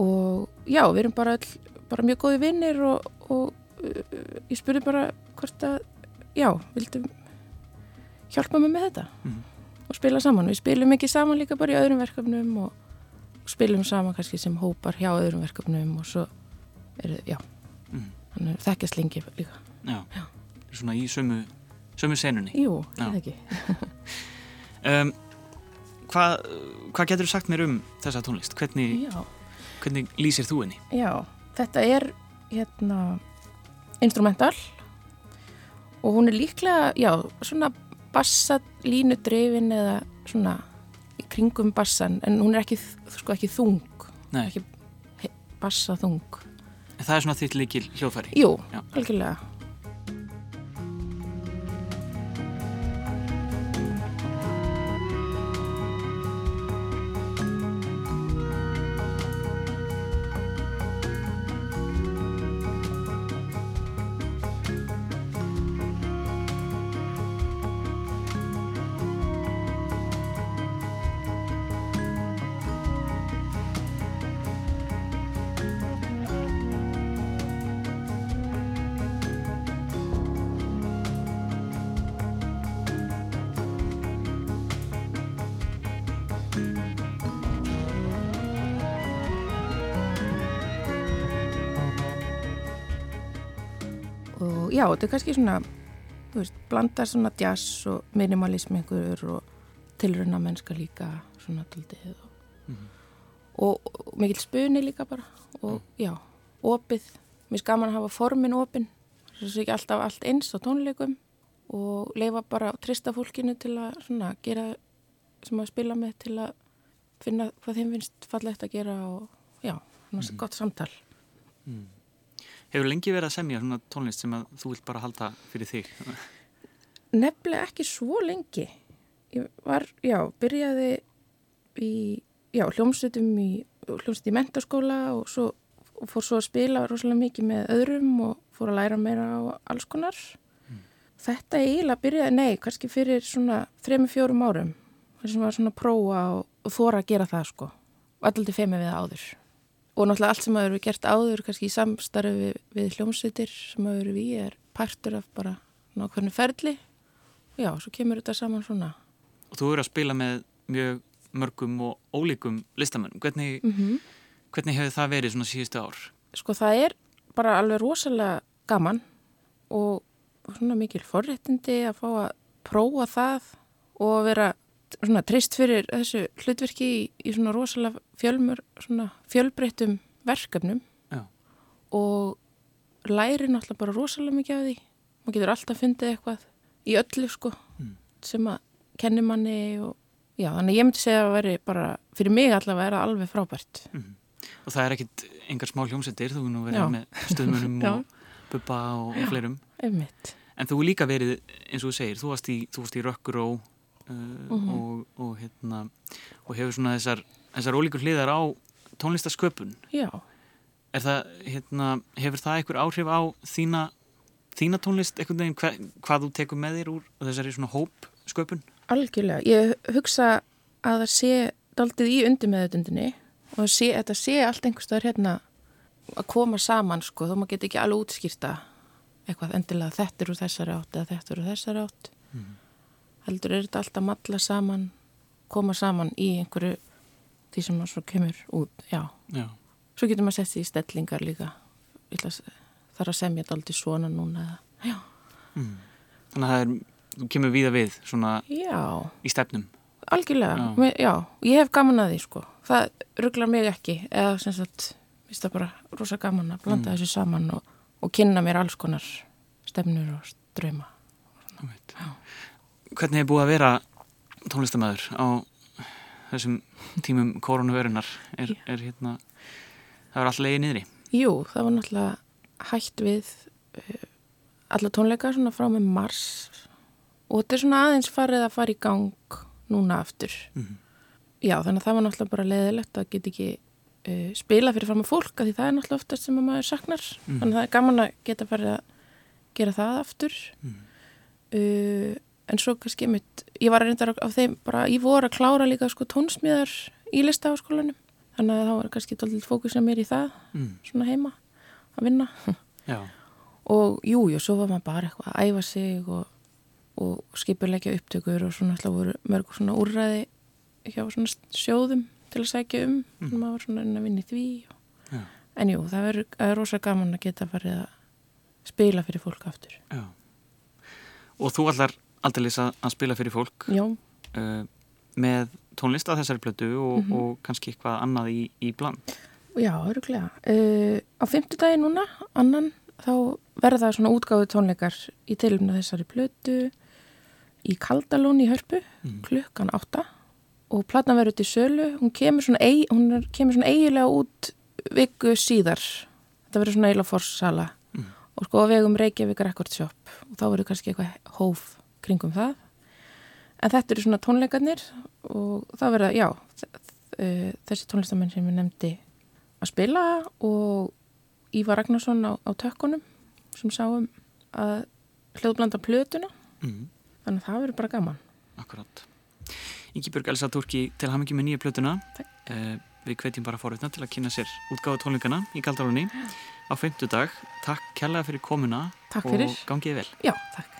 og já, við erum bara, all, bara mjög góði vinnir og, og uh, ég spurði bara hvort að já, vildum hjálpa mig með þetta Mhm. Og spila saman við spilum ekki saman líka bara í öðrum verkefnum og, spilum saman kannski sem hópar hjá öðrum verkefnum og svo er, já, Mhm. þannig að þekkjast lengi líka Já, svona í sömu, sömu senunni. Jú, Já. ég ekki Um, hvað hva getur þú sagt mér um þessa tónlist? Hvernig, Já, hvernig lýsir þú henni? já, þetta er hérna instrumental og hún er líklega, já, svona bassa línu dreifin eða svona í kringum bassan en hún er ekki, sko, ekki þung. Nei, ekki he- bassa þung. En það er svona þitt líkil hljóðfæri. Jú, algjörlega já, þetta er kannski svona þú veist, blandar svona jazz og minimalism einhverjur og tilruna mennska líka svona taldið og, Mhm. og, og mikil spuni líka bara og já, opið mér er gaman að hafa formin opin þess að ekki alltaf allt eins á tónleikum og leifa bara að trista fólkinu til að svona gera sem að spila með til að finna hvað þeim finnst fallegt að gera og já, svona gott samtal Mm. Hefur lengi verið að semja svona tónlist sem að þú vilt bara halda fyrir þig? Nefnilega ekki svo lengi. Ég var, já, byrjaði í, já, hljómsveitum í, hljómsveit í mentaskóla og svo og fór svo að spila rosalega mikið með öðrum og fór að læra meira á alls konar. Þetta eiginlega byrjaði, nei, kannski fyrir svona þremi fjórum árum. Það sem var svona prófa og, og þóra að gera það, sko. Alltaf femi við það áður. Og náttúrulega allt sem hafa verið gert áður, kannski í samstarfi við, við hljómsveitir sem hafa verið við, er partur af bara nákvæmni ferli. Já, svo kemur þetta saman svona. Og þú eru að spila með mjög mörgum og ólíkum listamönnum. Hvernig, Mm hvernig hefur það verið svona síðustu ár? Sko það er bara alveg rosalega gaman og svona mikil forréttindi að fá að prófa það og að vera svona trist fyrir þessu hlutverki í, í svona rosalega fjölmur, svona fjölbreyttum verkefnum Já. og læri náttúrulega bara rosalega mikið af því. Man getur alltaf fundið eitthvað í öllu sko Mm. sem að kenni manni og já, þannig ég myndi segja að veri bara fyrir mig allavega er það alveg frábært. Og það er ekkit engar smá hljómsettir, þú er nú verið Já. með stöðmunum Já. og bubba og, og fleirum. Einmitt. En þú líka verið, eins og þú segir, þú varst í, þú varst í uh, Mhm. og, og, hérna, og hefur svona þessar, þessar ólíkur hliðar á tónlistasköpun. Já. Það, hérna, hefur það einhver áhrif á þína, þína tónlist, veginn, hva, hvað þú tekur með þér úr þessari svona hópsköpun? Algjörlega. Ég hugsa að það sé daldið í undir meðutundinni og sé, þetta sé allt einhverstaður hérna að koma saman sko, þó maður geti ekki alveg útskýrta eitthvað endilega þetta er úr þessari átt eða þetta er úr þessari átt mm. Heldur er þetta alltaf matla saman koma saman í einhverju því sem maður svo kemur út já, Já. svo getur maður sett því í stellingar líka þar að semja þetta aldrei svona núna já. Mm. Þannig að það er, þú kemur víða við svona já. í stefnum Algjörlega, Já. já. já, ég hef gaman að því sko, það rugglar mig ekki eða sem sagt, víst það bara rosa gaman að blanda Mm. þessu saman og, og kynna mér alls konar stefnur og ströma Einmitt. Hvernig er búið að vera tónlistamæður á þessum tímum koronavirunar er, er hérna það er alltaf leiði niðri? Jú, það var náttúrulega hægt við uh, alla tónleika svona frá með mars. Og þetta er svona aðeins farið að fara í gang núna aftur. Mhm. Já, þannig að það var náttúrulega bara leiðilegt að geta ekki uh, spila fyrir fram að fólk að því það er náttúrulega oftast sem að maður saknar. Mhm. þannig að það er gaman að geta farið að gera það aftur. Mhm. uh, en svo kannski mitt, ég var reyndar á þeim bara, ég voru að klára líka sko tónsmíðar í listaháskólanum þannig að það var kannski dálítið fókus að mér í það mm. svona heima að vinna Já, og jú, jú, svo var maður bara eitthvað að æfa sig og, og skipulegja upptökur og svona alltaf voru mörg svona úrræði hjá svona sjóðum til að sækja um Mm. mm. maður var svona að vinna í því og, en jú, það það er rosa gaman að geta farið að spila fyrir fólk aftur já Og þú allar aldrei að, að spila fyrir fólk uh, með tónlist að þessari plötu og, Mhm. og kannski eitthvað annað í, í bland. Já, öruglega uh, á fimmtudagi núna, annan þá verða það svona útgáðu tónleikar í tilumna þessari plötu í Kaldalún í Hörpu Mhm. klukkan átta. Og platna verður til sölu, hún kemur svona, eig, hún kemur svona eigilega út viku síðar. Þetta verður svona eiginlega forsala. Mm. og sko vegum Reykjavík Record Shop. Og þá verður kannski eitthvað hóf kringum það. En þetta eru svona tónleikarnir og það verða, já þ- þessi tónlistamenn sem ég nefndi að spila og Ívar Ragnarsson á, á tökkunum sem sáum að hljóðblanda plötuna. Mm. þannig að það verður bara gaman. Akkurát Íngibjörg Elsa Turki til hamingi með nýja plötuna. Uh, Við hvetjum bara forutna til að kynna sér útgáðu tónleikana í Kaldalunni á fimmtudag. Takk kærlega fyrir komuna Takk fyrir. og gangið vel. Já, takk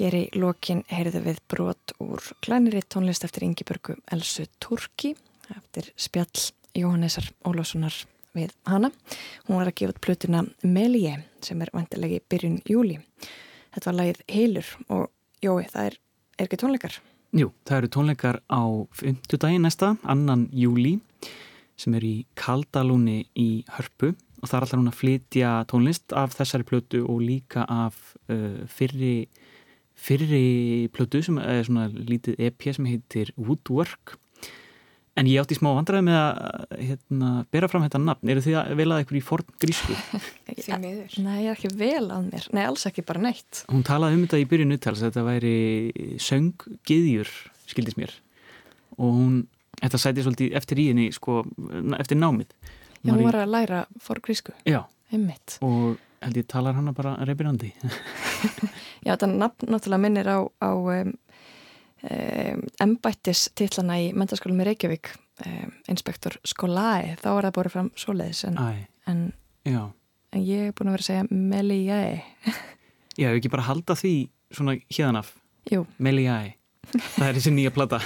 Hér í lokin heyrðu við brot úr klæniri tónlist eftir Ingebjörgu Elsu Turki eftir spjall Jóhannesar Ólássonar við hana. Hún var að gefa út plötuna Melie sem er vantilegi byrjun júli. Þetta var lagið Heilur og Jói, það er, er ekki tónleikar? Jú, það eru tónleikar á 5. daginn næsta, annan júli sem er í Kaldalúni í Hörpu og það er alltaf hún að flytja tónlist af þessari plötu og líka af uh, fyrri, fyrri plötu sem er svona lítið EP sem heitir Woodwork en ég átti smá vandræði með að hérna, bera fram þetta nafn eru þið að velað eitthvað í forn grísku? Nei, ég er ekki vel að mér. Nei, alls ekki bara neitt. Hún talaði um þetta í byrjun uttals þetta væri sönggiðjur skildis mér og hún, þetta sæti svolítið eftir í henni sko, eftir námið Já, hún var að læra forn grísku. Já, Einmitt. og held ég talar hana bara reyfirandi Já, þetta nafn náttúrulega minnir á, á um, um, embættis titlana í mentaskólum í Reykjavík um, inspektor Skolae, þá er það borðið fram svoleiðis en, en, en ég er búin að vera að segja Meliae. Já, ef ekki bara halda því svona Jú, Meliae Það er þessi nýja plata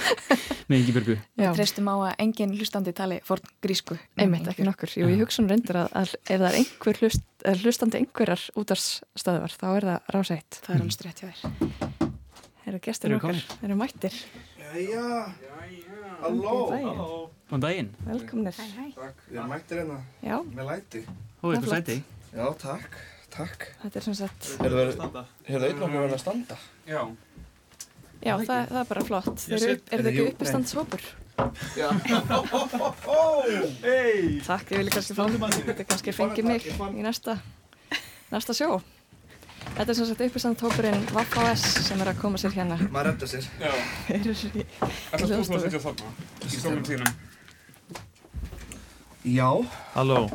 með Ingi Björgu. Já, Treystum á að engin hlustandi tali forn grísku. einmitt ekki nokkur. Jú, ég hugsa um reyndur að, að ef það er einhver hlust, er hlustandi einhverjar útarstöðvar þá er það rásætt Það er alveg strétt hjá þér. Eru gestur Eru okkar, eru mættir? Jæja, halló. Góðan daginn. Velkomnir. Takk, við erum mættir hérna. Já, með læti. Ó, eitthvað sæti? Já, takk, takk. Þetta er sem sagt Hefur það einn okkur verið að standa? Já Já, það, það er bara flott. Þeir eru, Jú, ekki uppistandshópur? Já. Takk, ég vil kannski fá Þetta kannski fengi mig í næsta næsta sjó. Þetta er sem sagt uppistandshópurinn Vaff.S sem er að koma sér hérna. Maður redda sér. Þeir eru í hljóðstofu. þarna í stólum þínum Já. Halló.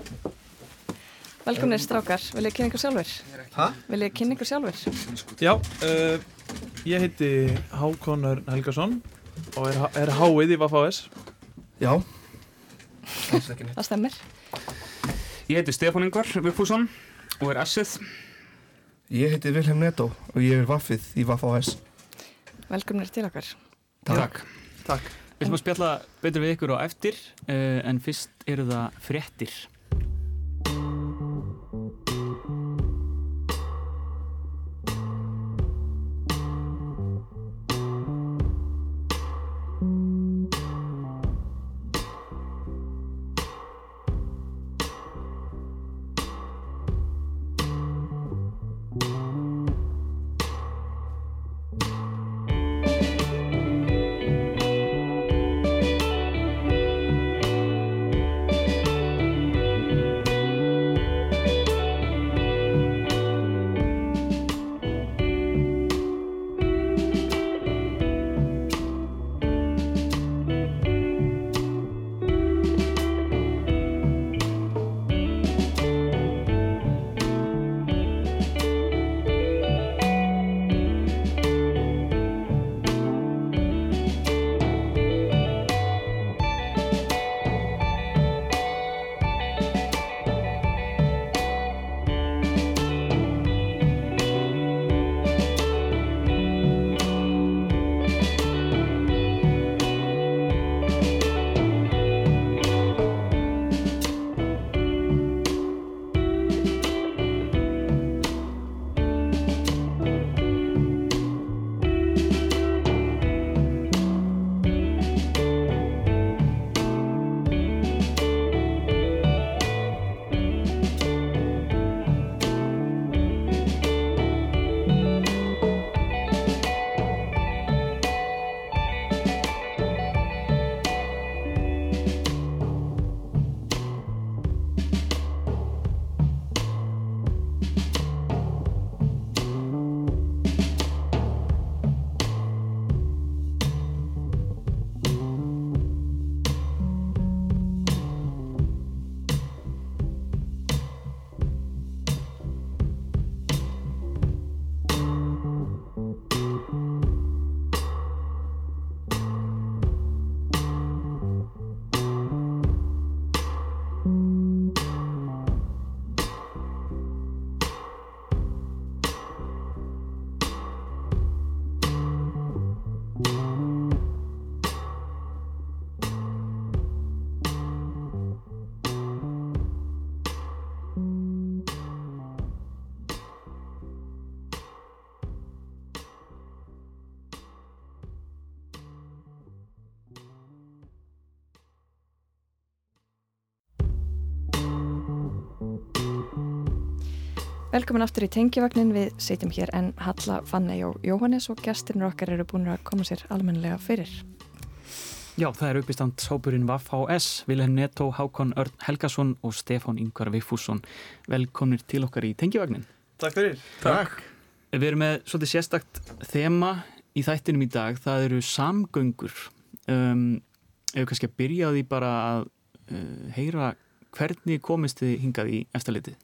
Velkomnir strákar, vil ég kynna ykkur sjálfur? Hæ? Vil ég kynna ykkur sjálfur? Já, uh, ég heiti Hákon Örn Helgason og er, er háið í Vafáes Já. Það er stemmir. Ég heiti Stefán Ingvar Vigfússon og er S-ið. Ég heiti Vilhelm Netto og ég er vaffið í Vaff AS Velkomnir til okkar. Takk. Takk. Við ætlum að spjalla betur við ykkur á eftir uh, en fyrst eru það fréttir Velkomin aftur í tengjavagnin við sitjum hér en Halla, Fannei og Jóhannes og gestirnir okkar eru búin að koma sér almennilega fyrir. Já, það er uppistand hópurinn VAF-HS, Vilhelm Netto, Hákon Örn Helgason og Stefán Yngvar Viffússon. Velkomnir til okkar í tengjavagnin. Takk fyrir. Takk. Við erum með svolítið sérstakt þema í þættinum í dag, það eru samgöngur. Um, ef við kannski að byrja á því bara að uh, heyra hvernig komist þið hingað í eftirlitið?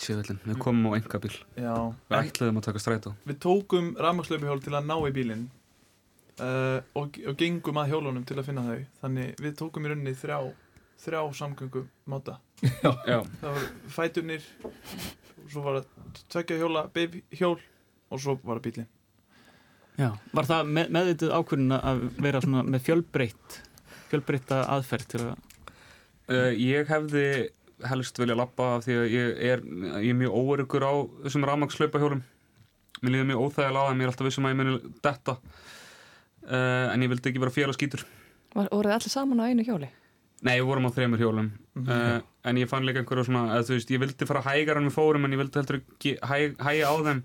Tjöðlinn, við komum á engabíl Já. Við ætlaðum að taka strætó Við tókum rafmakslöpuhjól til að ná í bílinn uh, og, og gengum að hjólunum til að finna þau þannig við tókum í rauninni þrjá þrjá samgöngum máta Já. Já. Það var fæturnir svo var það tvekja hjóla baby hjól og svo var það bílinn Já, var það með, meðvitið ákvörðin að vera svona með fjölbreytt fjölbreytta aðferð til að uh, Ég hefði helst vilja lappa af því að ég er, ég er mjög óöryggur á þessum rafmakslöpahjólum Mér líður mjög óþægilega á það, mér er alltaf vissum að ég muni detta uh, en ég vildi ekki vera félagsgítur Var, voruð þið allir saman á einu hjóli? Nei, við vorum á þreymur hjólum Mhm. uh, en ég fann líka einhverju svona að þú veist, ég vildi fara hægar en við fórum en ég vildi heldur ekki hæ, hæga á þeim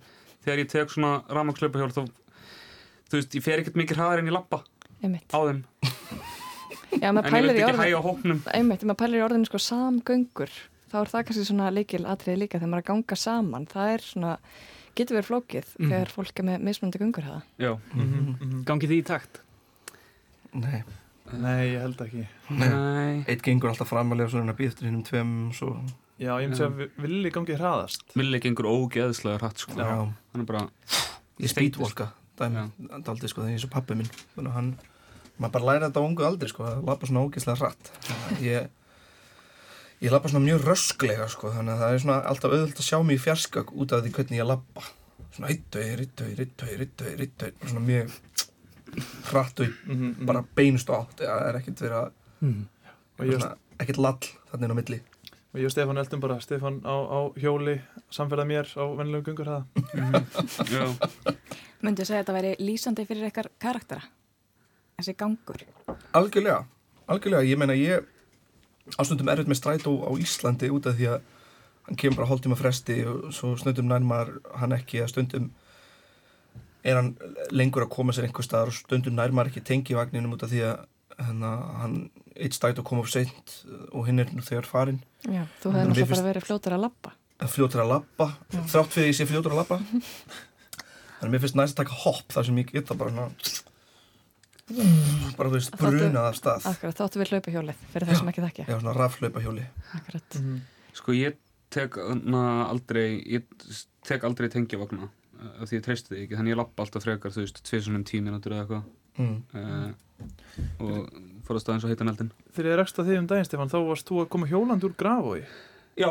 þegar ég tek svona rafmakslöpahjól þá, þú veist, ég fer ekkert mikið hraðar en ég lappa Einmitt. á þeim Já, En maður ég í ekki hægja á hópnum. Einmitt, ef maður pælir í orðinu sko samgöngur þá er það kannski svona líkil atriði líka þegar maður er að ganga saman, það er svona getur verið flókið Mhm. þegar fólk er með mismunandi göngur hafa. Já Gangið því í takt? Nei. Nei, ég held ekki Nei. Eitt gengur alltaf framalega svo er að býða eftir hinnum tveim svo... Já, ég myndi að vi- villi gangið hraðast Villi gengur ógeðslega hratt sko. Já. hann er bara Ég speedwalka dæmi, aldrei sko, það er eins og pappi minn þannig að hann, maður bara læra þetta á ungu aldrei sko, að lappa svona ógeðslega hratt. Ég ég lappa svona mjög rösklega sko, þannig að það er svona alltaf auðvöld að sjá mig í fjarskak út af því hvernig ég lappa svona rittöi, rittöi, rittöi, rittöi, rittöi svona mjög hratt og Mhm, mhm. bara beinust átt. Það er ekkert verið að Mhm. Og ég- svona, ekkert lall þannig á milli. Og ég og Stefán eldum bara. Stefán á, á hjóli samferða mér á vennilegum göngur hraða Möndi að segja að þetta væri lýsandi fyrir eitthvað karaktera? Þessi gangur? Algjörlega, algjörlega, ég meina ég ástundum erfitt með strætó á Íslandi út af því að hann kemur bara hálftíma fresti og svo stundum nærmar hann ekki að stundum er hann lengur að koma sér einhver staðar og stundum nærmar ekki tengivagninum út af því að hana, hann eitt strætó kom upp seint og hinn er nú þegar farinn Já, þú hefði náttúrulega bara verið fljótur að labba. fljótur að Já. þrátt fyrir ég sé fljótur að labba þannig að mér finnst næst að taka hopp þar sem ég geta bara svona bara þú veist brunað af stað Akkurat, þáttu við hlaupa hjólið fyrir það sem ekki þekkja. Já, svona rafhlaupa hjóli Akkurat. Sko ég tek na, aldrei ég tek aldrei tengjavagna uh, af því ég treysti þig ekki, þannig ég lappa alltaf frekar þú veist, tvisunum tíu mínútur eða eitthvað Mm. uh, og fór að staða eins og heitan eldin Þegar ég rekst að þig um daginn Stefán þá varst þú að koma hjólandi úr grafói Já.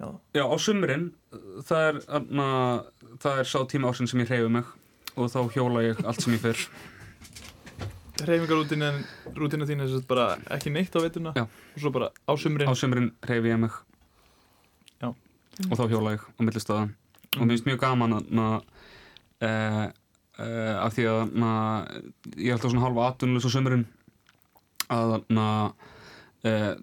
Já. Já, á sumrin það er, na, það er sá tíma ársinn sem ég hreyfi mig og þá hjóla ég allt sem ég fyrr Hreyfingarútina rútina þín er bara ekki neitt á veituna Já. og svo bara á sumrin. Á sumrin hreyfi ég mig. Já. og þá hjóla ég á millistöða og mér finnst mjög gaman að uh, uh, af því að na, ég er alltaf svona halva atvinnulegs á sumrin að na, uh,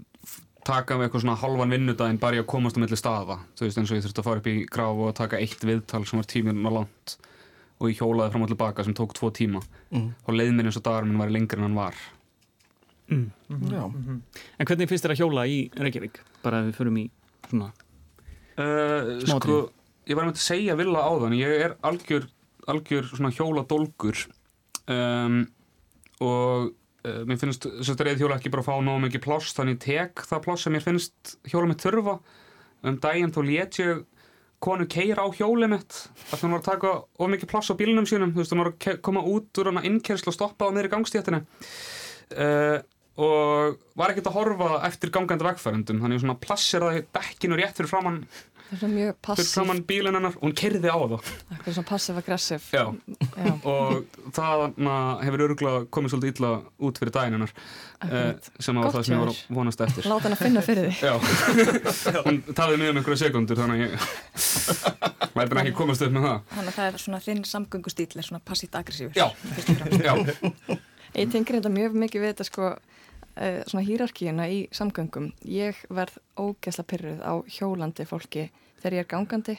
taka með eitthvað svona halvan vinnudaginn bara í að komast á milli staða þú veist eins og ég þurfti að fara upp í graf og taka eitt viðtal sem var tíminn á langt og ég hjólaði fram og tilbaka sem tók tvo tíma Mm. og leið minn eins og dagar minn var lengri en hann var Mm. Já. En hvernig finnst þér að hjóla í Reykjavík? Bara ef við förum í svona Uh, Smá sko, ég var með að segja vilja á þann ég er algjör, algjör svona hjóladólgur um, og uh, mér finnst reyð hjóla ekki bara að fá nóg mikið pláss þannig ég tek það pláss sem mér finnst hjóla mitt þurfa um daginn þá let ég konu keira á hjóli mitt að hún var að taka of mikið pláss á bílunum sínum þú veist hún var að koma út úr hana innkjærslu og stoppa á meðri gangstéttinu uh, og var ekkert að horfa eftir gangandi vegfærendum þannig ég svona plasseraði dekkinu rétt fyrir Það svona mjög fyrir framann bílinn hennar og hún kerði á það akkur svona passiv-aggressiv. Já. Já. og það hefur örgulega komið svolítið illa út fyrir daginn hennar Akkurat. sem var það sem ég var vonast eftir Láta hann að finna fyrir því. Já, hún taði mig um einhverja sekundur þannig að ég væri bara ekki komast upp með það Þannig að það er svona þinn samgöngustíl er svona passíft aggressífur. Já. Fyrst og fremst. Já. Ég tengir þetta mjög mikið við þetta sko uh, svona hýrarkíuna í samgöngum. Ég verð ógesla pyrruð á hjólandi fólki þegar ég er gangandi.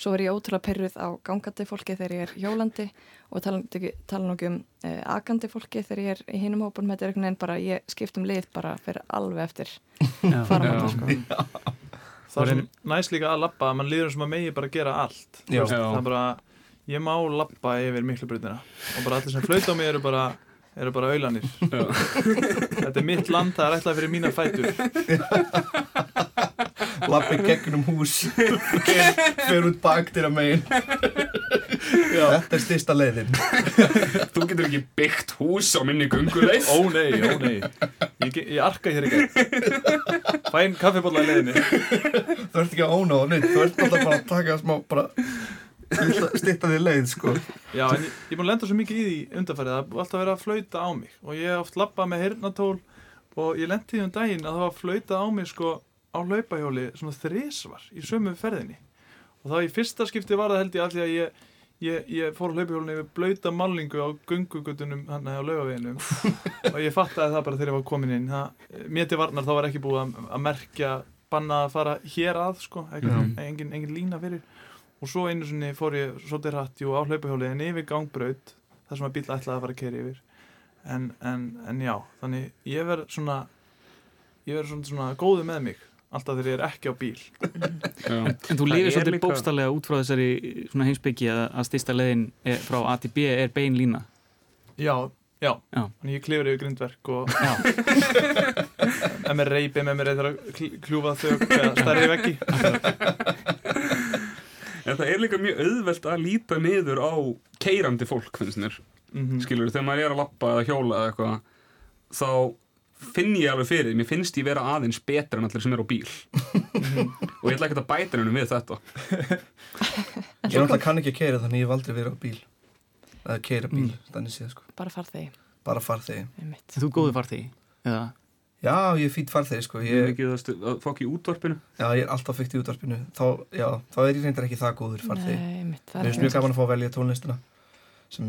Svo verð ég ótrúlega pyrruð á gangandi fólki þegar ég er hjólandi og tala, tala nokkuð um uh, akandi fólki þegar ég er í hinum hópunum. Þetta er einhvern veginn bara, ég skipt um lið bara fyrir alveg eftir faramáta sko. Það er sem næst líka að lappa að mann líður sem að megi bara gera allt Já. Veist, það er bara, ég má lappa yfir miklu brutina og bara allir sem flauta á mig eru bara eru bara auðlanir þetta er mitt land, það er ætlað fyrir mína fætur. Lappi gegnum hús. Fer út baktir að megin. Þetta er styrsta leiðin. Þú getur ekki byggt hús á minni gunguleið ó nei, ó nei. Ég, ég arka hér ekki fæn kaffibólla í leiðinni. Þú ert ekki að óna á neitt þú ert alltaf bara að taka smá bara styrta því leið sko. Já, en ég, ég búin að lenda svo mikið í því undanfærið það er alltaf verið að flauta á mig. Og ég hef oft lappað með heyrnatól og ég lendi því um daginn að það var flautað á mig sko á hlaupahjóli svona þrísvar í sömu ferðinni. Og þá í fyrsta skipti var það held ég af því að ég, ég, ég fór á hlaupahjólinu yfir blauta mallingu á gungugutunum hann á laugaveginum. Og ég fattaði það bara þegar ég var komin inn. Mér til varnar þá var ekki búið að, að merkja banna að fara hér að sko, ekki, engin, engin lína fyrir og svo einu sinni fór ég svolítið hratt jú á hlaupahjóli en yfir gangbraut þar sem að bíl ætlaði að fara að keri yfir. En, en, en já, þannig ég verð svona ég verð svona, svona góðu með mig alltaf þegar ég er ekki á bíl. En þú Það lifir svolítið líka- bókstallega út frá þessari svona heimsbyggi að, að styrsta leiðin er, frá A til B er bein lína. já, já, Já. þannig ég klifur yfir grindverk og ef mér reypi með mér eða að kljúfa þau eða stærri veggi. En það er líka mjög auðvelt að líta niður á keirandi fólk, finnst mér. mm Skilur, þegar maður er að lappa eða hjóla eða eitthvað, þá finn ég alveg fyrir, því. mér finnst ég vera aðeins betra en allir sem er á bíl. og ég ætla ekki að bæta hennum við þetta. ég náttúrulega kann ekki að keira þannig ég hef aldrei verið á bíl eða keira bíl, þannig séð sko Bara farþegi, bara farþegi. Þú góðu farþegi. Eða, já, ég er fýtt farþegi sko Ég er ég, ekki að, fokk í útvarpinu. já, ég er alltaf fyrkt í útvarpinu þá, já, þá er ég reyndar ekki það góður farþegi Nei, einmitt. það Mér er finnst mjög gaman að fá að velja tónlistina sem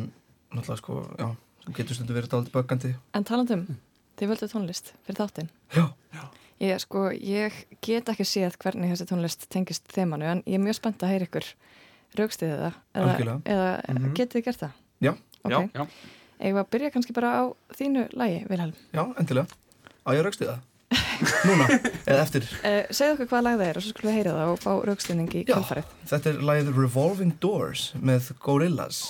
náttúrulega sko, já, sem getur stundu verið dálítið böggandi. En talandum, þið völdu tónlist fyrir þáttinn. Já. Ég, sko, ég get ekki séð hvernig þessi tónlist tengist þemanu, en ég er mjög spennt að heyra ykkur raukstiðið það. Eða, eða Að á ég raukstu það? Núna, eða eftir. Uh, segðu okkur hvaða lag það er og svo skulum við heyra það og fá raukstiðning í kjöldfarið. Þetta er lagið Revolving Doors með Gorillaz.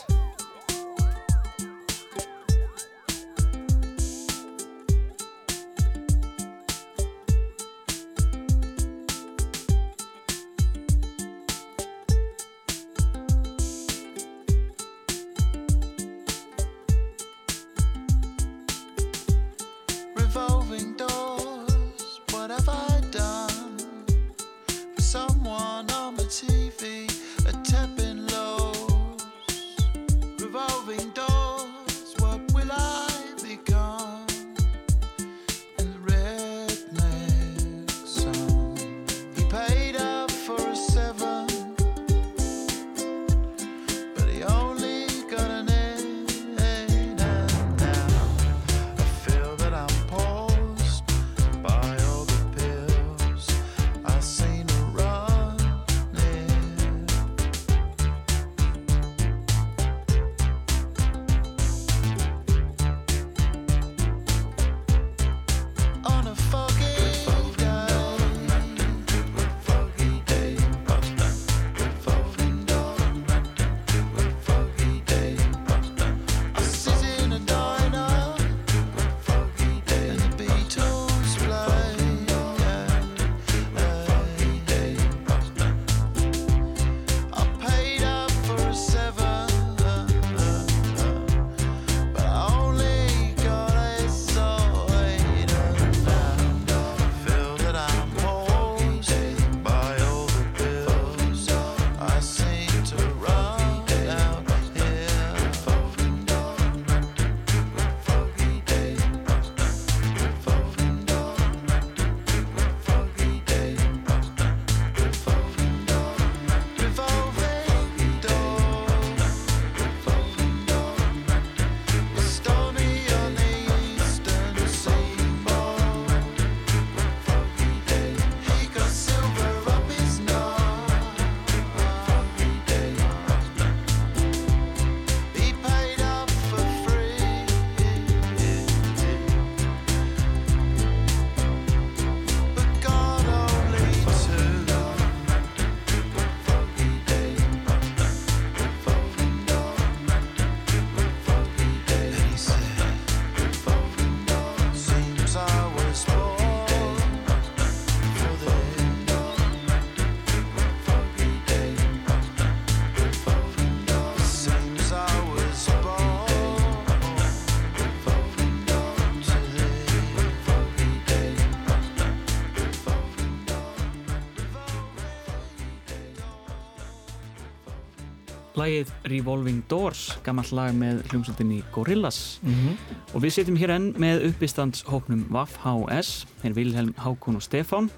Lagið Revolving Doors, gammalt lag með hljómsveitinni Gorillaz Mhm. og við setjum hér enn með uppistandshópnum VAF HS, þeir Vilhelm, Hákon og Stefán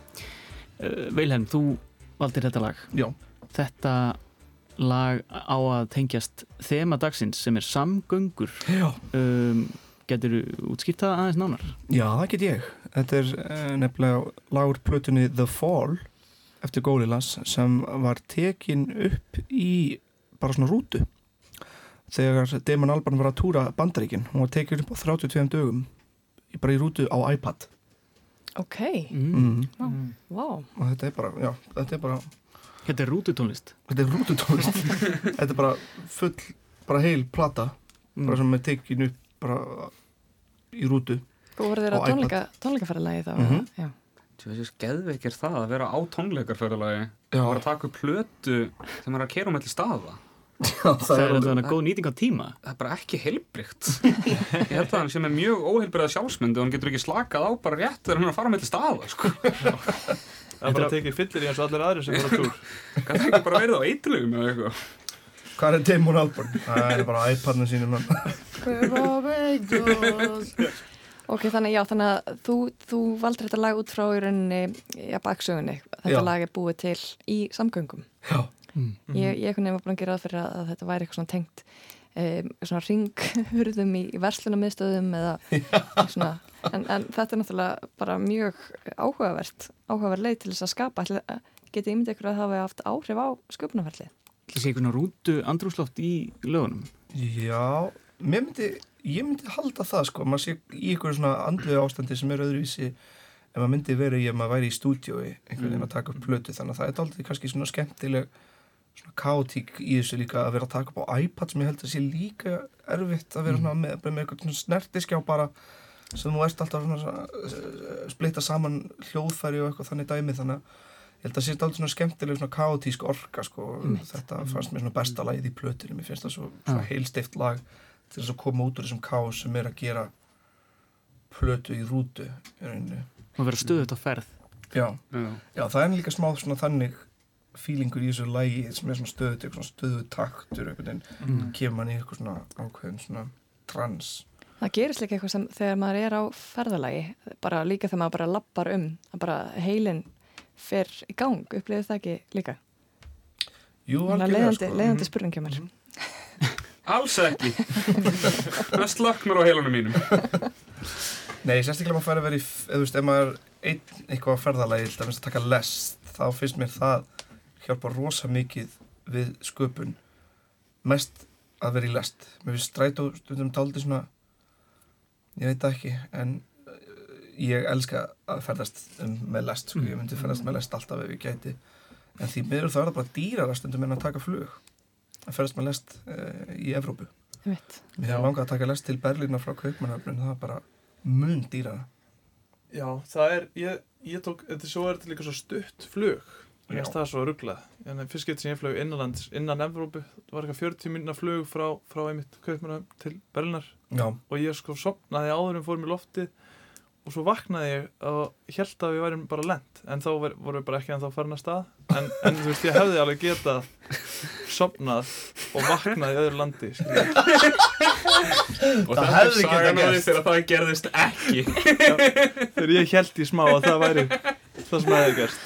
uh, Vilhelm, þú valdir þetta lag Já. Þetta lag á að tengjast þema dagsins sem er samgöngur um, Getur útskýrt það aðeins nánar? Já, það get ég. Þetta er uh, nefnilega lagur plötunni The Fall eftir Gorillaz sem var tekin upp í bara svona rútu þegar Damon Albarn var að túra bandaríkin hún var tekin upp á 32 dögum bara í rútu á iPad Ok, mm. Vá. Vá. og þetta er bara, já, þetta er bara Þetta er rútutónlist þetta er rútutónlist þetta er bara full, bara heil plata bara sem er tekin upp bara í rútu Þú voru þeirra tónleika, tónleikaferðalagi þá Mhm. eða? Já. Þessi geðveik er það að vera á tónleikarferðalagi og vera að taka upp plötu þegar maður er að kera um eitthvað staða Já, Það er alveg góð nýting á tíma það er bara ekki heilbrygt ég held að hann sem er mjög óheilbryða sjálfsmynd og hann getur ekki slakað á bara rétt þegar hann er að fara með til staða sko. Það er bara að tekið fyllir í eins og allir aðrir sem voru á túr kann það ekki bara verið á eitlugum eða eitthvað Hvað er Damon Albarn? Það er bara iPadinu sínum. Ok, þannig já, þannig að þú, þú valdur þetta lag út frá í rauninni ja, baksögunni. Þetta Já. lag er búið til í samgöngum. Já. Ég, ég kunni var búin að gera það fyrir að, að þetta væri eitthvað svona tengt um, svona ringhurðum í, í verslunamiðstöðum eða svona, en, en þetta er náttúrulega bara mjög áhugavert, áhugaverð leið til þess að skapa. Ætli- Getið ímyndið ykkur að það hafi haft áhrif á sköpunarferlið? Það sé einhvern rútu andrúsloft í lögunum? Já, mér myndi, ég myndi halda það sko, maður sé í ykkur svona andlu ástandi sem er öðruvísi en maður myndi verið í að maður væri í stúdíói einhvern veginn að taka upp plötu. Þannig að það er aldrei kannski svona skemmtileg svona kaotík í þessu líka að vera að taka upp á iPad sem ég held að sé líka erfitt að vera svona með, bara með eitthvað svona snertiskjá bara sem þú ert alltaf svona, svona eh, splitta saman hljóðfæri og eitthvað þannig dæmi þannig að ég held að sé alltaf svona skemmtileg svona kaotísk orka sko. Þetta fannst mér svona besta lagið í plötunum mér finnst það svo, svo Já. heilstift lag til þess að koma út úr þessum kaos sem er að gera plötu í rútu og vera stöðut á ferð. Já, Já. já, það er líka smá svona þannig fílingur í þessu lagi sem er svona stöðut, eitthvað svona stöðut taktur Mm. kemur mann í eitthvað svona ákveðin svona trans Það gerist líka eitthvað sem þegar maður er á ferðalagi, bara líka þegar maður bara lappar um, að bara heilin fer í gang, upplifið það ekki líka? Jú, leiðandi, sko. leiðandi Mhm. spurning hjá mér. alls ekki það slöknar á heilunum mínum Nei, sérstaklega maður fær að vera í, eða þú veist, ef maður er einn eitthvað á ferðalagi, til dæmis að taka lest, þá finnst mér það hjálpa rosa mikið við sköpun. Mest að vera í lest. Mér finnst strætó stundum taldi svona, ég veit það ekki, en uh, ég elska að ferðast um, með lest, sko, ég myndi ferðast með lest alltaf ef ég gæti. En því miður þá er það bara dýrara stundum en að taka flug, að ferðast með lest uh, í Evrópu. Mér hefur langað að taka lest til Berlínar frá Kaupmannhafnun, það er bara mun dýrara. Já, það er, ég, ég tók, þetta svo er þetta líka svo stutt flug Mér Já. finnst það svo rugglað En fyrst getur sem ég flög innanlands, innan Evrópu Það var eitthvað 40 minna flug frá, frá einmitt kaupmanna til Berlinar Já. Og ég sko sopnaði áður en fórum í loftið Og svo vaknaði ég og held að við værim bara lent En þá ver, vorum við bara ekki ennþá farin að stað en, en þú veist, ég hefði alveg getað sopnað og vaknað í öðru landi og Það hefði getað gerst. þegar það gerðist ekki Þegar ég held í smá að það væri það sem hefði gerst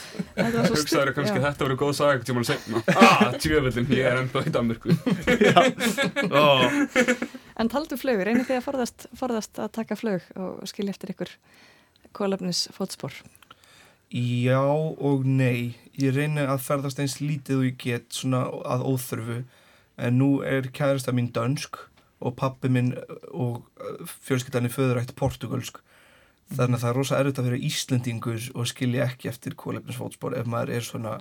hugsaður kannski já. þetta verið góð saga til mann segna ah, tjöfullin, ég er ennþá í Danmörku En taldu flug, reynir þið að forðast, forðast að taka flug og skilja eftir ykkur kólefnis fótspor? Já og nei. Ég reyni að ferðast eins lítið og ég get svona að óþörfu. En nú er kærasta mín dönsk og pappi minn og fjölskyldan er föðurætt portugalsk. Þannig að það er rosa erfitt að vera Íslendingur og skilja ekki eftir kólefnisfótspor ef maður er svona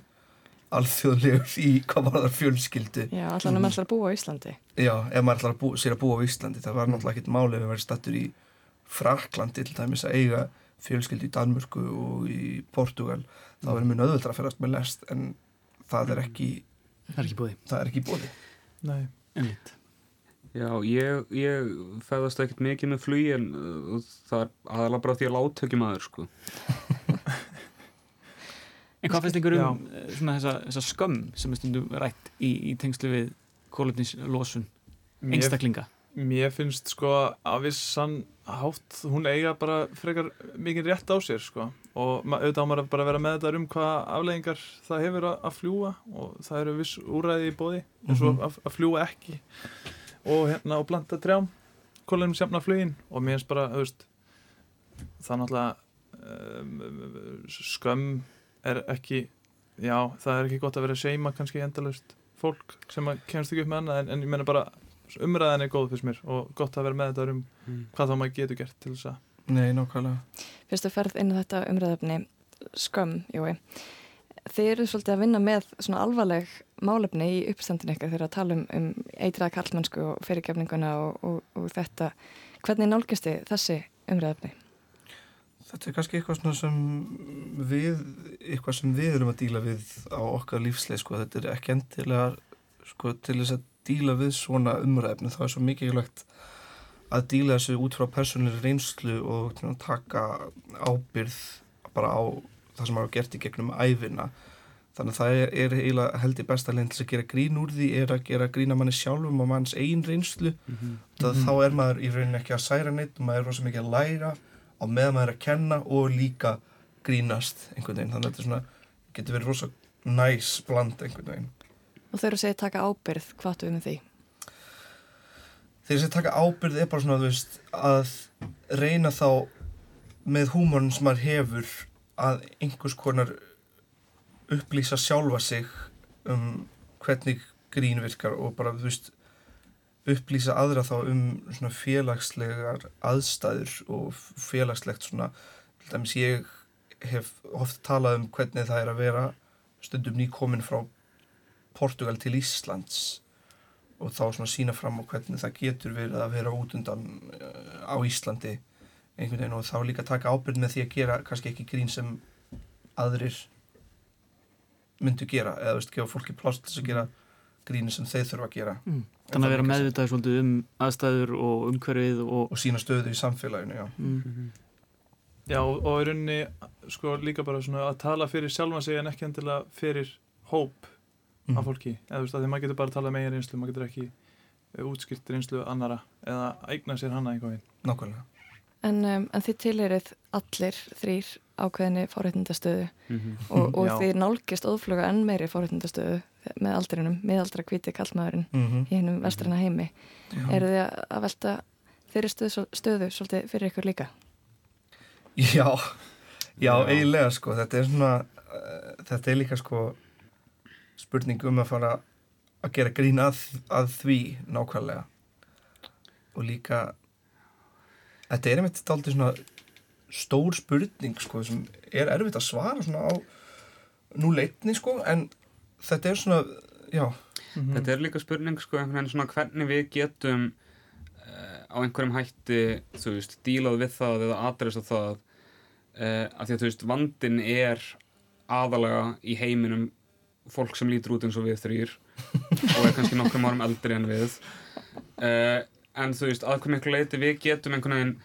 alþjóðlegur í hvað var það fjölskyldu. Já, allan um alltaf að búa á Íslandi. Já, ef maður ætlar að bú, sér að búa á Íslandi það var náttúrulega ekkert máli ef við verið stattur í Fraklandi til dæmis að eiga fjölskyldu í Danmörku og í Portugal þá verður mjög nöðvöldra að ferast með lest en það er ekki Það er ekki búið Já, ég, ég fæðast ekkert mikið með flugi en uh, það er aðalega bara því að látökjum aður sko. En hvað finnst ykkur um eh, svona þessa, þessa skömm sem er stundum rætt í, í tengslu við kólefnislosun Mér- einstaklinga Mér finnst sko að vissan hátt, hún eiga bara frekar mikið rétt á sér sko og auðvitað á maður bara að vera með þetta um hvað afleggingar það hefur að, að fljúa og það eru viss úræði í bóði eins og Mhm. að, að fljúa ekki og hérna og blanda trjám kólum semna flugin og mér finnst bara, veist það náttúrulega um, skömm er ekki já, það er ekki gott að vera að seima kannski endalaust fólk sem að kemst ekki upp með annað en, en ég menna bara umræðan er góð fyrst mér og gott að vera með þetta um Mm. hvað þá maður getur gert til þess að Nei, nákvæmlega Fyrstu ferð inn á þetta umræðafni skömm, Jói. Þið eru svolítið að vinna með svona alvarleg málefni í uppstandin eitthvað þegar að tala um, um eitraða kallmennsku og fyrirgefninguna og, og, og þetta. Hvernig nálgist þið þessi umræðafni? Þetta er kannski eitthvað sem við, eitthvað sem við erum að díla við á okkar lífsleið, sko. Þetta er ekki endilega, sko, til þess að díla við svona umræfni. Það er svo mikilvægt að díla þessu út frá persónulegri reynslu og taka ábyrð bara á það sem hafa gert í gegnum æfina. Þannig að það er, er eiginlega held í besta leginn til að gera grín úr því er að gera grín að manni sjálfum og manns eigin reynslu. Það, Mhm. Þá er maður í rauninni ekki að særa neitt og maður er rosa mikið að læra á meðan maður er að kenna og líka grínast einhvern veginn. Þannig að þetta er svona, getur verið rosa næs bland einhvern veginn. Og þau eru að segja taka ábyrð, hvað við með því? Þeir sem taka ábyrð er bara svona, þú veist, að reyna þá með húmorinn sem maður hefur að einhvers konar upplýsa sjálfa sig um hvernig grín virkar og bara, þú veist, upplýsa aðra þá um svona félagslegar aðstæður og félagslegt svona, til dæmis ég hef oft talað um hvernig það er að vera stundum nýkomin frá Portugal til Íslands og þá svona sína fram á hvernig það getur verið að vera út undan uh, á Íslandi einhvern veginn og þá líka taka ábyrgð með því að gera kannski ekki grín sem aðrir myndu gera eða veist, gefa fólki pláss til þess að gera gríni sem þeir þurfa að gera Mm. Þannig að vera meðvitaði svolítið um aðstæður og umhverfið og, og sína stöðu í samfélaginu, já. Mm. Já, og og í rauninni sko líka bara svona að tala fyrir sjálfan sig en ekki endilega fyrir hóp Mm. af fólki, eða þú veist að því maður getur bara að tala með eigin reynslu, maður getur ekki eh, útskýrt reynslu annara eða eigna sér hana einhvern veginn. Nákvæmlega. En, um, en þið tilherið allir þrýr ákveðinni fórhættindastöðu Mhm. og, og Já. þið nálgist óðfluga enn meiri fórhættindastöðu með aldrinum, miðaldra hvíti kallmaðurinn Mm í hennum vestræna heimi. Já. Eru þið að- að velta þeirri stöðu, stöðu svolítið fyrir ykkur líka? Já, já, Já. eiginlega sko, þetta er svona, uh, þetta er líka sko spurning um að fara að gera grín að, að því nákvæmlega og líka, þetta er einmitt aldrei svona stór spurning sko sem er erfitt að svara svona á nú leitni sko en þetta er svona, já, Mhm. Þetta er líka spurning sko einhvern veginn svona hvernig við getum uh, á einhverjum hætti þú veist, dílað við það eða adressa það uh, af því að þú veist, vandin er aðalega í heiminum fólk sem lítur út eins og við þrýr og er kannski nokkrum árum eldri en við uh, en þú veist, að hvað miklu leiti við getum einhvern veginn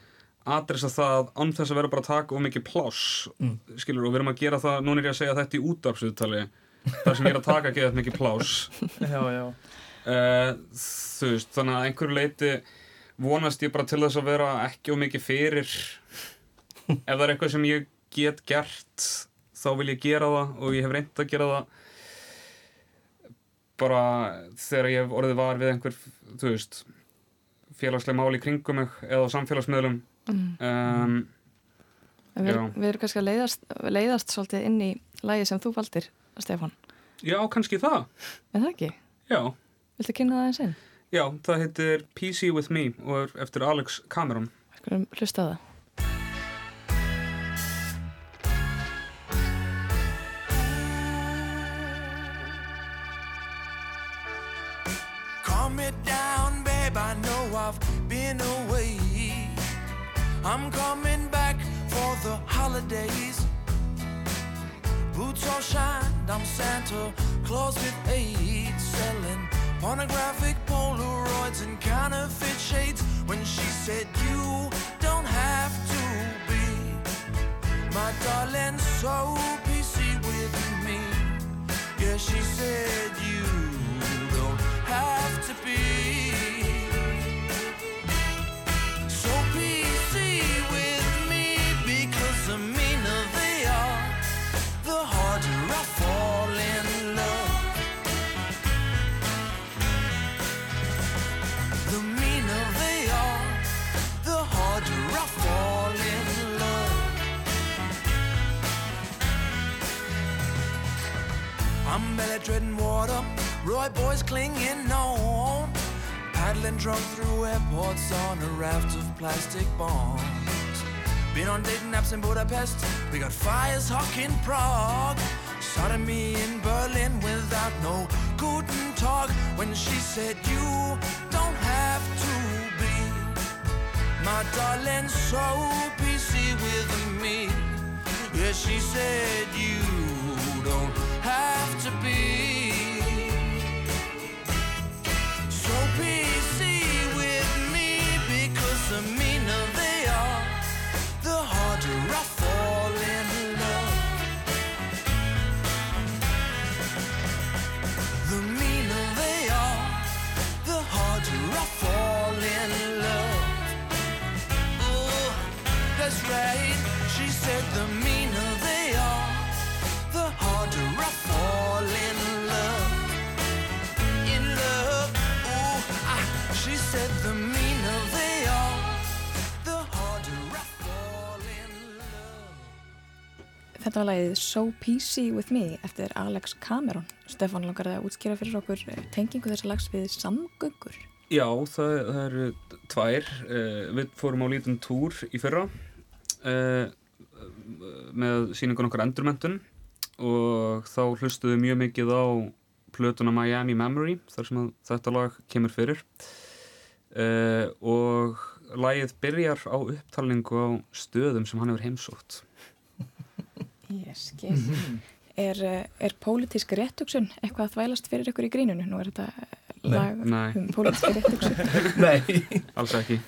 adressa það án þess að vera bara að taka of mikið pláss Mm. skilur, og við erum að gera það, núna er ég að segja þetta í útvarpsviðtali þar sem ég er að taka ekki mikið pláss Já, já. Uh, þú veist, þannig að einhverju leiti vonast ég bara til þess að vera ekki og mikið fyrir ef það er eitthvað sem ég get gert þá vil ég gera það og ég hef reynd að gera það bara þegar ég hef orðið var við einhver þú veist félagsleg mál í kringum mig eða á samfélagsmiðlum Mm. um, En við, við erum kannski að leiðast, leiðast svolítið inn í lægi sem þú valdir, Stefán. já, kannski það Er það ekki? já, Viltu kynna það eins inn? já, það heitir PC with me og er eftir Alex Cameron Skulum hlusta það. I'm coming back for the holidays. Boots all shined, I'm Santa Claus with AIDS, selling pornographic Polaroids and counterfeit shades. When she said, You don't have to be my darling, so PC with me. Yeah, she said, You don't have I'm belly treading water, Roy boys clinging on. Paddling drunk through airports on a raft of plastic bombs. Been on dating apps in Budapest, we got fires hawk in Prague. Sodomy in Berlin without no guten talk. When she said, You don't have to be my darling, so PC with me. Yeah, she said, You don't have to be. So PC with me because the meaner Þetta var lagið So Peasy With Me eftir Alex Cameron. Stefán langar að útskýra fyrir okkur eh, tengingu þessa lags við samgöngur. Já, það, það eru tvær. Uh, við fórum á lítinn túr í fyrra uh, með síningun okkar endurmentun og þá hlustuðu mjög mikið á plötuna Miami Memory þar sem að þetta lag kemur fyrir og lagið byrjar á upptalningu á stöðum sem hann hefur heimsótt. Ég skil. Er, eh, er pólitísk réttugsun eitthvað að þvælast fyrir ykkur í grínunu? Nú er þetta eh, lag Nei. um pólitísk réttugsun. Nei. Alls ekki.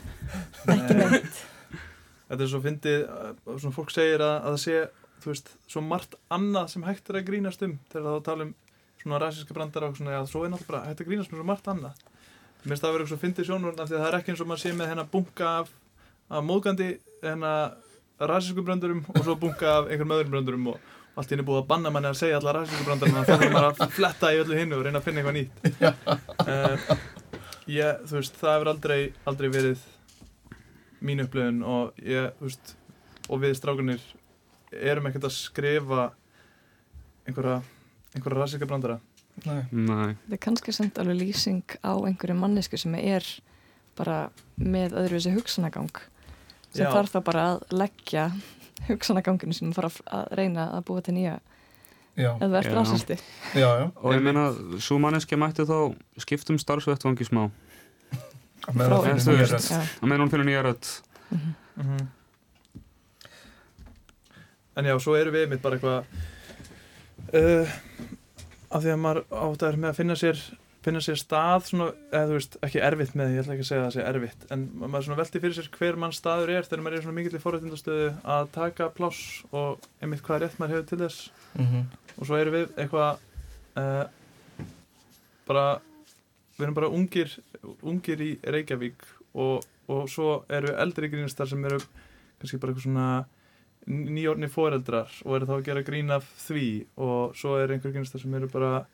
Ekki neitt. Þetta er svo fyndið, uh, svona fólk segir að, að það sé, þú veist, svo margt annað sem hægt er að grínast um þegar það tala um svona ræsiska brandara og svona, já, svo er náttúrulega bara hægt að grínast um svo margt annað. Mér finnst það að vera eitthvað svo fyndið sjónurinn af því að það er ekki eins og maður sé með hennar bunga af, af móðgandi hennar ræsisku brandurum og svo bunga af einhverjum öðrum brandurum og allt í henni búið að banna manni að segja alla ræsisku brandurum og þá er maður að fletta í öllu hinnu og reyna að finna eitthvað nýtt. Uh, ég, þú veist, það hefur aldrei, aldrei verið mín upplifun og ég, þú veist, og við strákunir erum ekkert að skrifa einhverja, einhverja rassika brandara. Nei. Nei. Þetta er kannski samt alveg lýsing á einhverju mannesku sem er bara með öðruvísi hugsanagang sem Já. þarf þá bara að leggja hugsanaganginu sem þarf að reyna að búa til nýja Já. eða. Já, já. Og ég meina, svo manneski mætti þá skiptum starfsvettvangi smá. Á meðan Þú finnir nýja rödd. að meðan hún fyrir nýja rödd. Mm En já, svo erum við mitt bara eitthvað uh, af því að maður átt að er með að finna sér finna sér stað svona, eða þú veist, ekki erfitt með því, ég ætla ekki að segja að það sé erfitt en ma- maður svona velti fyrir sér hver mann staður er þegar maður er svona mikill í forréttindastöðu að taka pláss og einmitt hvað rétt maður hefur til þess Mhm. og svo erum við eitthvað uh, bara við erum bara ungir ungir í Reykjavík og, og svo eru við eldri grínistar sem eru kannski bara eitthvað svona nýjórni foreldrar og eru þá að gera grín af því og svo eru einhver grínistar sem eru bara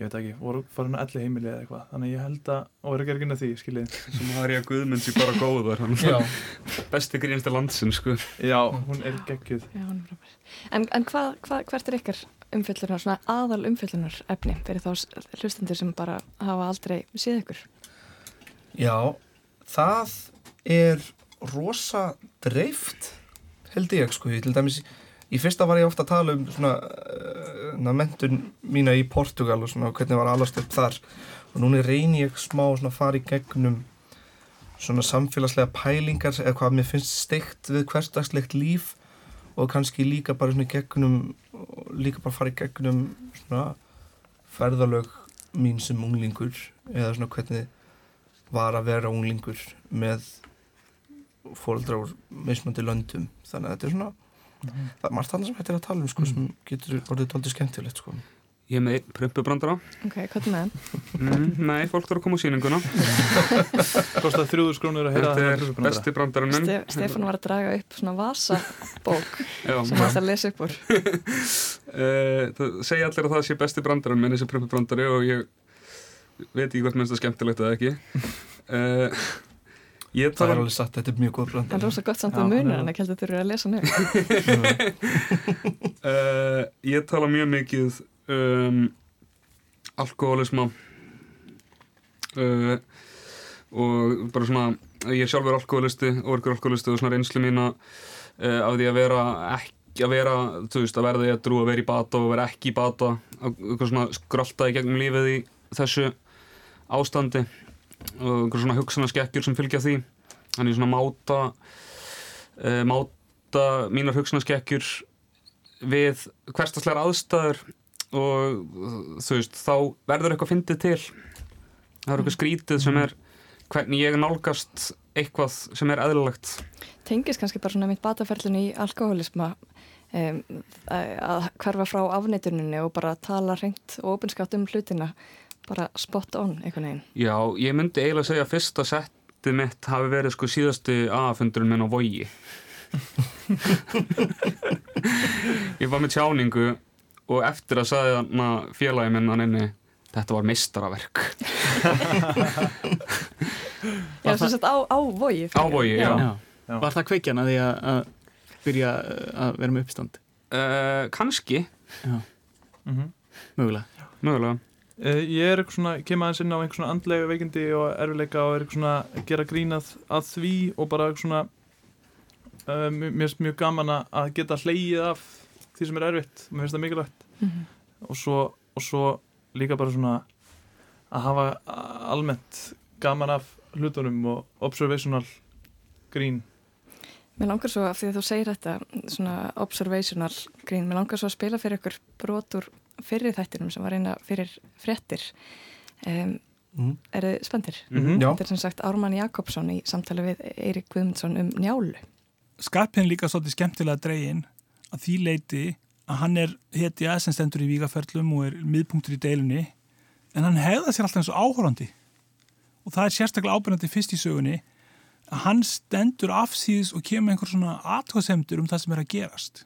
ég veit ekki, voru farin að elli heimili eða eitthvað þannig að ég held að, og eru að gera grín af því skiljið Sem har ég að Guðmund sér bara góðar. Hann Já. besti grínsta landsinn, sko. já, hún er geggjuð Já, hún er frábær. En, en hvað, hvað, hvert er ykkar umfyllunar, svona aðal umfyllunar efni fyrir þá hlustendur sem bara hafa aldrei séð ykkur? Já, það er rosa dreift held ég sko, ég til dæmis í fyrsta var ég ofta að tala um svona uh, mentun mína í Portugal og svona hvernig var alast upp þar. Og núna reyni ég smá að fara í gegnum svona samfélagslega pælingar eða hvað mér finnst steikt við hversdagslegt líf og kannski líka bara svona í gegnum líka bara fara í gegnum svona ferðalög mín sem unglingur eða svona hvernig var að vera unglingur með fóreldra úr mismöndi löndum. Þannig að þetta er svona það er margt annað sem hættir að tala um sko, sem getur orðið tóltið skemmtilegt sko. Ég er með einn prumpubrandara. Ok, hvað er með hann? Mm, nei, fólk þarf að koma á sýninguna. kostað þrjúður skrónur að heyra Þetta er besti brandarinn. Ste Stefán var að draga upp svona vasabók Já, sem hann ætti að lesa upp úr. Uh, það segja allir að það sé besti brandarinn minn þessi prumpubrandari og ég veit ekki hvort minnst það skemmtilegt eða ekki uh, ég það er alveg satt, þetta er mjög góð brand En rosa gott samt að hann er munur það. en ekki heldur þurfið að lesa upp. uh, ég tala mjög mikið um alkoholisma uh, og bara svona ég er sjálfur alkoholisti og verkur alkoholisti og svona reynslu mína uh, af því að vera ekki að vera, þú veist, að verða í að drú að vera í bata og vera ekki í bata eitthvað svona skrölda í gegnum lífið í þessu ástandi og einhver svona hugsanaskekkjur sem fylgja því. Þannig svona máta uh, máta mínar hugsanaskekkjur við hverstaslegar aðstæður og þú veist, þá verður eitthvað fyndið til. Það er eitthvað skrítið sem er hvernig ég nálgast eitthvað sem er eðlilegt. Tengis kannski bara svona mitt bataferlinu í alkoholisma um, að hverfa frá afneituninu og bara tala reynd og opinskátt um hlutina bara spot on einhvern veginn. Já, ég myndi eiginlega segja að fyrsta settið mitt hafi verið sko síðasti aðfundurinn minn á vogi. Ég var með tjáningu og eftir að sagði hann að félagi minn hann inni þetta var mistaraverk Já, þess að á, á vogi Á vogi, já. Já. Var það kveikjan að því að, að byrja að vera með uppstand? Uh, kannski. Já, Mhm. mögulega. Mögulega. Uh, ég er eitthvað svona, kem aðeins inn á einhvern svona andlega veikindi og erfileika og er eitthvað svona að gera grínað að því og bara eitthvað svona uh, mér finnst mjög gaman að- geta hleyið af því sem er erfitt, mér finnst það mikilvægt. Mhm. og svo, og svo líka bara svona að hafa almennt gaman af hlutunum og observational grín. Mér langar svo, af því að þú segir þetta svona observational grín, mér langar svo að spila fyrir ykkur brotur fyrir þættinum sem var eina fyrir fréttir um, Mhm. Er þið spenntir? Mhm. Já. Þetta er sem sagt Ármann Jakobsson í samtali við Eirik Guðmundsson um njálu Skarpinn líka svolítið skemmtilega dregin að því leiti að hann er hetja sem stendur í vígaferlum og er miðpunktur í deilunni en hann hefða sér alltaf eins og áhórandi og það er sérstaklega ábyrgandi fyrst í sögunni að hann stendur afsýðis og kemur með einhver svona aðtóðsemdur um það sem er að gerast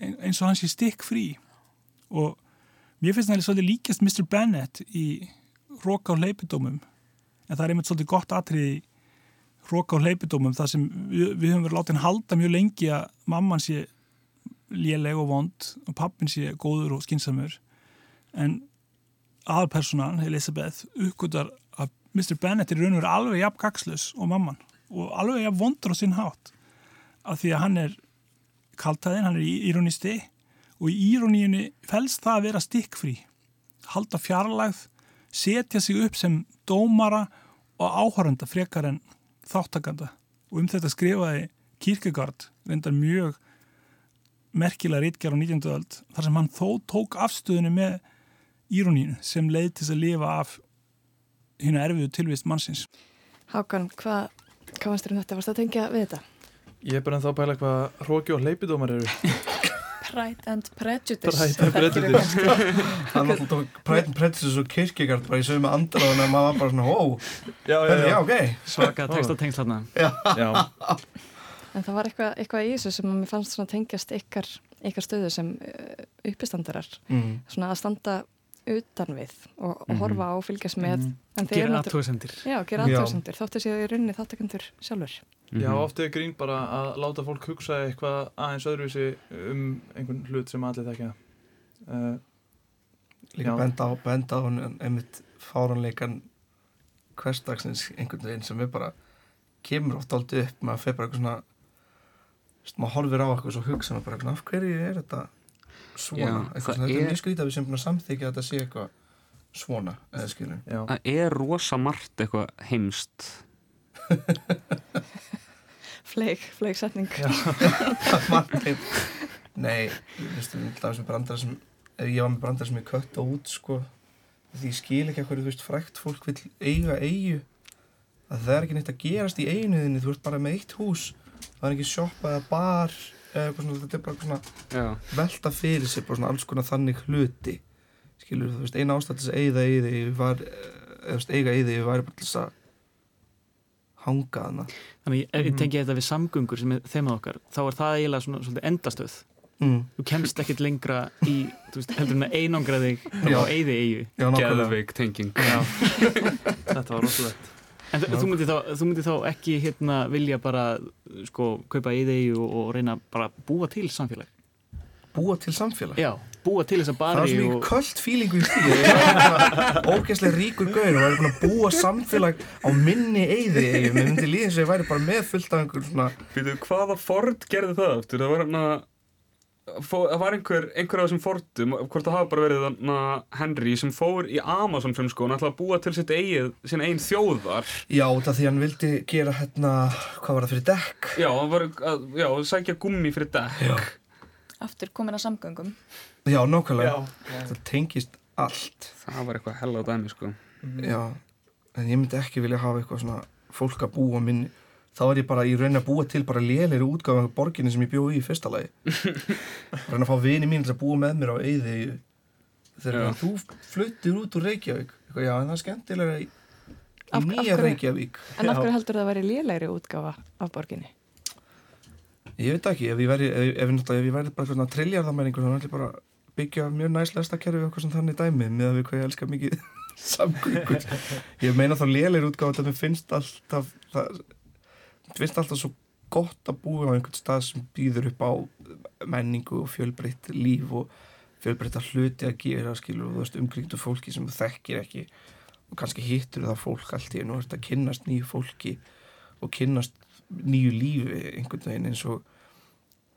Ein- eins og hann sé stikk frí og mér finnst það svolítið líkast Mr. Bennett í Róka og leipidómum en það er einmitt svolítið gott atriði róka og hleypidómum þar sem við, við höfum verið látið hann halda mjög lengi að mamman sé léleg og vond og pappin sé góður og skinsamur en aðalpersonan, Elisabeth, uppgötar að Mr. Bennett er raun og verið alveg jafn gagslus og mamman og alveg jafn vondur á sinn hátt af því að hann er kaltaðinn, hann er íronisti og í íroníunni felst það að vera stikkfrí halda fjarlægð setja sig upp sem dómara og áhorenda frekar en þáttakanda og um þetta skrifaði Kierkegaard reyndar mjög merkilega rítgjár á 19. öld þar sem hann þó tók afstöðinu með íronínu sem leið til að lifa af hérna erfiðu tilvist mannsins. Hákan, hvað hva fannst þér um þetta? Varst það að tengja við þetta? Ég er bara ennþá að pæla hvað hróki og hleypidómar eru Pride and Prejudice. Pride and Prejudice. Hann alltaf tók Pride and Prejudice og Kierkegaard bara í sögum með andraðan að maður var bara svona, ó, Já, já, já, já, ok. Svaka text og tengsl þarna. Já. En það var eitthvað, eitthvað í þessu sem að mér fannst svona tengjast ykkar, ykkar stöðu sem uh, uppistandarar. Mm. svona að standa utan við og, og horfa á og fylgjast með. Mhm. Gera aðtóðsendir Já, gera Já. aðtöðsendur, þóttu séu í rauninni þáttakendur sjálfur Já, oft er grín bara að láta fólk hugsa eitthvað aðeins öðruvísi um einhvern hlut sem allir þekkja. Uh, Líka Já. benda á, benda á hann einmitt fáranleikan hversdagsins einhvern veginn sem er bara kemur oft aldrei upp, maður fer bara eitthvað svona maður horfir á eitthvað svo hugsa maður bara, af hverju er þetta svona, Já, eitthvað það svona, þetta er- er mjög skrítið að við sem búin að samþykja að þetta sé eitthvað svona, Það er rosa margt eitthvað heimst. Fleig, fleig setning Nei, þú veist, brandar sem ég var með brandar sem ég kötta út sko, því ég skil ekki að hverju þú veist frækt fólk vil eiga eigu að það er ekki neitt að gerast í eiginu þinni þú ert bara með eitt hús. Það er ekki sjoppa eða bar eða eitthvað svona, þetta er bara svona Já, velta fyrir sér, bara svona alls konar þannig hluti. Skilur þú veist, eina ástæð til þess að eiga í því var, eða veist, eiga í því væri bara til þess að hanga hana Þannig ef ég Mhm. tengi þetta við samgöngur sem er þemað okkar þá er það eiginlega svona svolítið endastöð. Mm. þú kemst ekkert lengra í þú veist, heldur en að einangra þig á eyði eigu geðveik tenging. Þetta var rosalegt En þú, myndir þá, þú myndir þá ekki hérna vilja bara sko kaupa eyði eigu og, og reyna bara að búa til samfélag? Búa til samfélag? Já, búa til þessa það var bari svo mikið og... kvöld fílingu í var ógeðslega ríkur gauður og væri búin að búa samfélag á minni eyði ég myndi líða eins og ég væri bara með fullt af einhver svona Býtu, hvaða Ford gerði það aftur? Það var hérna Það var einhver, einhver af þessum Fordum hvort það hafa bara verið þarna Henry sem fór í Amazon sko hann ætlaði að búa til sitt eigið, sín eigin þjóðar. Já það því hann vildi gera hérna hvað var það fyrir dekk? Já, hann var að, já, sækja gummi fyrir dekk. Já. Aftur komin að samgöngum. já nákvæmlega. Það tengist allt. Það var eitthvað hella á dæmi sko. Já en ég myndi ekki vilja hafa eitthvað svona fólk að búa minni þá er ég bara í raun að búa til bara lélir útgáfa af borginni sem ég bjóði í fyrsta lagi. Reyna að fá vini mín til að búa með mér á eyði þegar þú fluttir út úr Reykjavík. Eitthvað, já en það er skemmtilega í, Af- af nýja hverju- Reykjavík. En af hverju heldur það að vera lélegri útgáfa af borginni? ég veit ekki, ef ég væri ef, ef, ef, ef ég væri bara svona trilljarðamenningur þá ætla ég bara byggja mjög næslega kerfi og eitthvað sem þannig dæmi með að við hvað ég elska mikið samgöngur. Ég meina þá lélir útgáfa þetta finnst alltaf það, finnst alltaf svo gott að búa á einhvern stað sem býður upp á menningu og fjölbreytt líf og fjölbreytta hluti að gera skilur og umkringdu fólki sem þekkir ekki og kannski hittur það fólk allt í einu og að kynnast nýju fólki og kynnast nýju lífi einhvern veginn eins og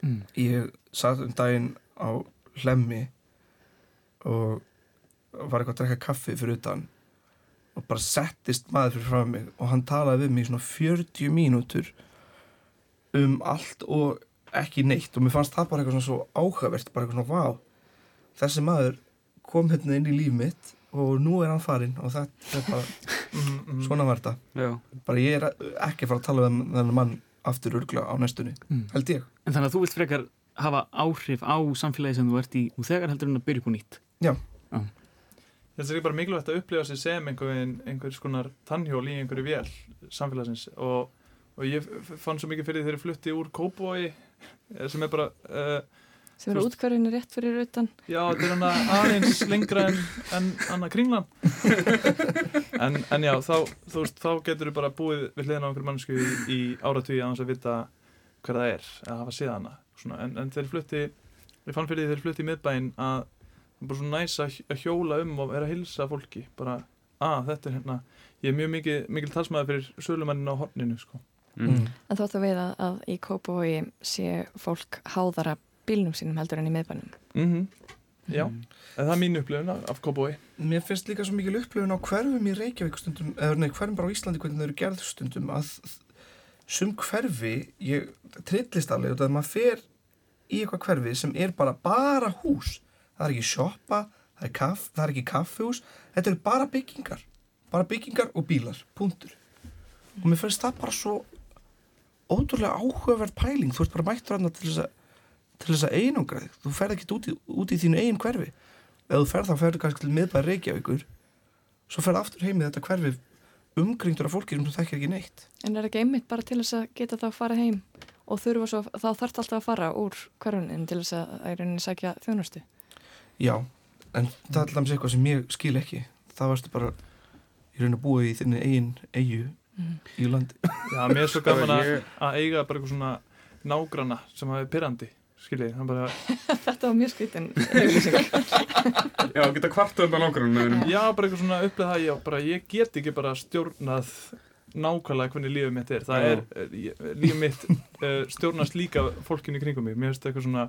Mm. ég satt um daginn á hlemmi og var eitthvað að drekka kaffi fyrir utan og bara settist maður fyrir frá mig og hann talaði við mig í svona 40 mínútur um allt og ekki neitt og mér fannst það bara eitthvað svona svo áhugavert bara eitthvað svona vá þessi maður kom hérna inn í líf mitt og nú er hann farinn. Og þetta er bara svona var þetta. Já, bara ég er ekki að fara að tala um þennan mann aftur örgla á næstunni Mm. held ég. En þannig að þú vilt frekar hafa áhrif á samfélagi sem þú ert í og þegar heldur hann að byrja upp á nýtt Þetta er ekki bara mikilvægt að upplifa sig sem einhver, einhver skonar tannhjól í einhverju vél samfélagsins. Og, og ég fann svo mikið fyrir ég flutti úr Kópói sem er bara uh, Sem eru útkvörðinu rétt fyrir utan. Já, þetta er hana aðeins lengra en, en hana kringlan. En, en já, þá, þú þá getur þú bara búið við hliðina á einhverju mannsku í, í áratví að hans að vita hver það er að hafa Svona, en, en ég flutti ég fann fyrir ég flutti í miðbæinn að er bara svo næs að hj- að hjóla um og vera að hilsa fólki. Bara, að þetta er hérna ég er mjög mikil, mikil talsmaður fyrir sölumannin á horninu sko. mm. En þú ætti að að, að í Kópavogi sé fólk háðara bílnum sínum heldur en í miðbænum. Mm Já, en það er mín upplifun af- af Kópói Mér finnst líka svo mikil upplifun á hverfum í Reykjavík stundum, eða nei, hverfum bara á Íslandi hvernig þau eru gerð stundum að sum hverfi, ég trillist alveg og það maður fer í eitthvað hverfi sem er bara bara hús það er ekki sjoppa, það er, kaff, það er ekki kaffihús, þetta eru bara byggingar. Bara byggingar og bílar, punktur. Og mér finnst það bara svo ótrúlega áhugaverð pæling. Þú ert bara mættur hann til þess að til þess að einangra þig, þú ferð ekki út í, út í þínu eigin hverfi. Ef þú ferð þá ferðu kannski til miðbæð Reykjavíkur svo ferð aftur heim í þetta hverfi umkringdur af fólki sem þú þekkir ekki neitt. En er ekki einmitt bara til þess að geta þá að fara heim og þurfa svo, þá þarf alltaf að fara úr hverfunin til þess að rauninni sækja þjónustu já, en það er alltaf eitthvað sem ég skil ekki. Það varstu bara í raun að búa í þinni eigin eigu Mm. í landi. Já, mér er svo gaman að, að eiga bara eitthvað svona nágrana sem hafi pyrrandi skiljið, hann bara Þetta var mjög auglýsing. Já, geta kvartu undan ákvörðunum Já, bara eitthvað svona upplega það ég, bara, ég get ekki bara stjórnað nákvæmlega hvernig lífið mitt er. Það Já. er, eh, lífið mitt uh, stjórnast líka fólkinu í kringum mig. Mér finnst eitthvað svona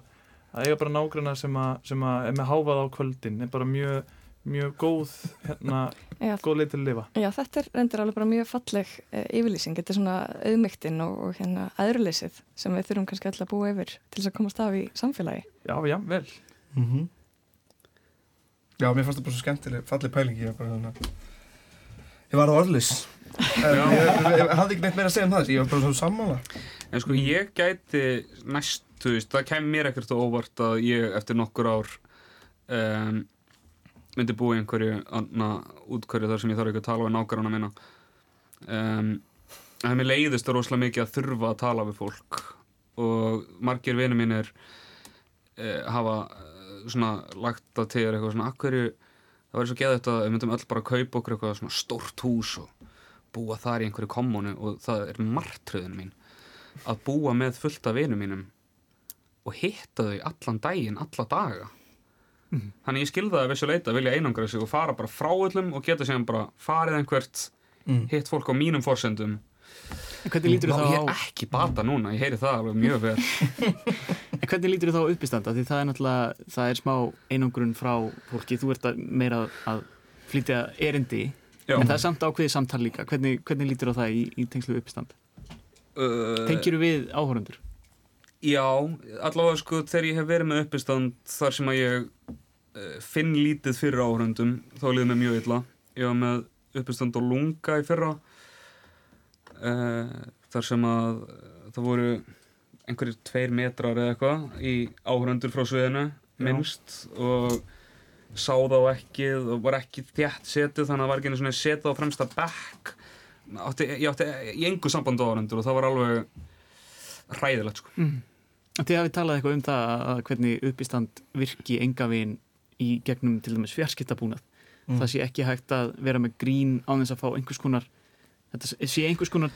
að eiga bara nágrana sem, að, sem að er með háfað á kvöldin er bara mjög, mjög góð hérna, Já, góð leið til að lifa. Já, þetta er reyndir alveg bara mjög falleg e, yfirlýsing. Þetta er svona auðmygtin og, og hérna aðruleysið sem við þurfum kannski alltaf að búa yfir til þess að komast af í samfélagi. Já, já, vel. Mm -hmm. já, mér fannst það bara svo skemmtileg falleg pæling. Ég var bara þannig ég var á orðlis en ég, ég, ég hafði ekki neitt meira að segja um það. Ég var bara svo sammála. En sko ég gæti næst, þú veist, það kemur mér ekkert óvart að ég eftir nokkur ár um, myndi búa í einhverju anna útkverju þar sem ég þarf ekki að tala við nákvæmna minna um, það mér leiðist rosalega mikið að þurfa að tala við fólk. Og margir vinir mínir uh, hafa uh, svona lagt til þér eitthvað svona akkurju það væri svo geðið að við myndum öll bara að kaupa okkur eitthvað svona stórt hús og búa þar í einhverju kommunu og það er martröðin mín að búa með fullt af vinum mínum og hitta þau allan daginn, alla daga -hmm. þannig ég skilða það að vissu leita vilja einangra sig og fara bara frá öllum og geta séðan bara farið einhvert Mm. hitt fólk á mínum forsendum En hvernig lítur Ná, þá ég á er ekki bata núna, ég heyri það alveg mjög vel En hvernig lítur þá á uppistanda? Því það er náttúrulega, það er smá einangrun frá fólki, þú ert að meira að flytja erindi Já. en það er samt ákveðið samtal líka hvernig, hvernig lítur á það í, í tengslu uppistand? uh, Tengir við áhorundur? Já, allavega sko þegar ég hef verið með uppistand þar sem að ég uh, finn lítið fyrir áhörundum þá liður mér mjög illa. Ég var með uppistand á lunga í fyrra uh, þar sem að uh, það voru einhverjir tveir metrar eða eitthvað í áhörundur frá sviðinu minnst og sá þá ekki og var ekki þjætt setið þannig að það var ekki einu svona setið á fremsta bekk. Átti, ég átti í engu samband áhörundur og það var alveg hræðilegt sko. Mm. Þið hafið talað eitthvað um það að hvernig uppistand virki engavinn í gegnum til dæmis fjarskiptabúnað. Mm. það sé ekki hægt að vera með grín á þess að fá einhvers konar þetta sé einhvers konar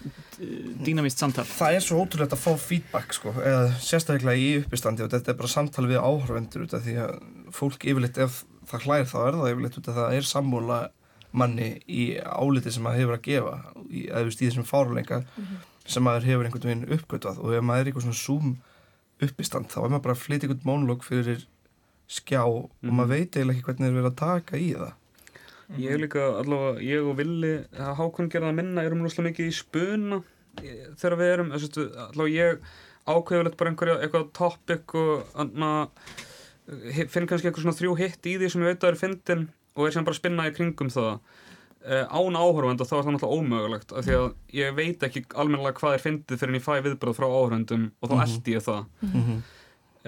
dýnamist samtal. Það er svo ótrúlegt að fá feedback sko, eða sérstaklega í uppistandi og þetta er bara samtal við áhörvendur út af því að fólk yfirleitt ef það hlær þá er það yfirleitt út af það er sammúla manni í áliti sem maður hefur að gefa í, þú veist í þessum fáruleika sem maður hefur einhvern veginn uppgötvað. Og ef maður er í eitthvað svona zoom uppistand þá er maður bara að flytja einhvern mónulóg fyrir skjá og maður veit eiginlega ekki hvernig er verið að taka í það. Ég er líka allavega, ég og Villi Hákon gerða að minna, erum rosalega mikið í spuna eh, þegar við erum þessu, allavega ég ákveðulegt bara einhverja eitthvað topic og anna, finn kannski eitthvað svona þrjú hitt í því sem ég veit að er fyndin og er sem bara að spinna í kringum það án áhörvend og þá er það náttúrulega ómögulegt af því að ég veit ekki almennilega hvað er fyndið fyrir en ég fæ viðbröð frá áhörvendum og þá Mhm. eldi ég það Mhm.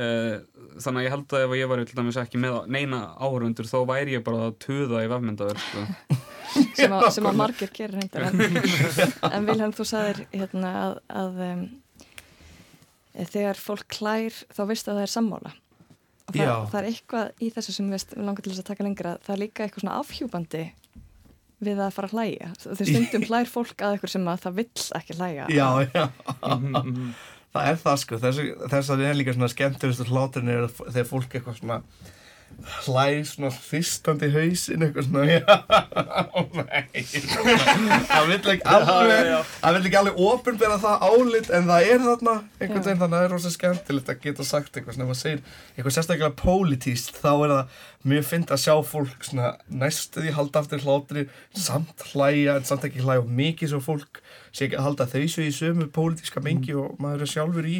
Uh, þannig að ég held að ef ég var til dæmis ekki með neina áhörundur þá væri ég bara að tuða í vefmyndaverk sko. sem, sem að margir gerir hendur en, en Vilhelm þú sagðir hérna að, að um, þegar fólk klær þá veistu að það er sammála og það, það er eitthvað í þessu sem við langar til þess að taka lengra það er líka eitthvað svona afhjúbandi við að fara að hlæja. Þegar stundum hlær fólk að eitthvað sem að það vill ekki hlæja. Já, já. Það er það sko, þess, þess að það er líka svona skemmtilegustu hláturinn er þegar fólk eitthvað svona hlæð svona hristandi hausinn eitthvað svona það vill ekki alveg það vill ekki alveg ofinbera það álit en það er þarna einhvern veginn þannig að það er rosa skemmtilegt að geta sagt eitthvað svona ef maður segir eitthvað sérstaklega pólitíst þá er það mjög fynd að sjá fólk svona næstu því halda aftur hlátri samt hlæja en samt ekki hlæja og mikið svo fólk sé ekki að halda þau svo í sömu pólitíska mengi og maður er sjálfur í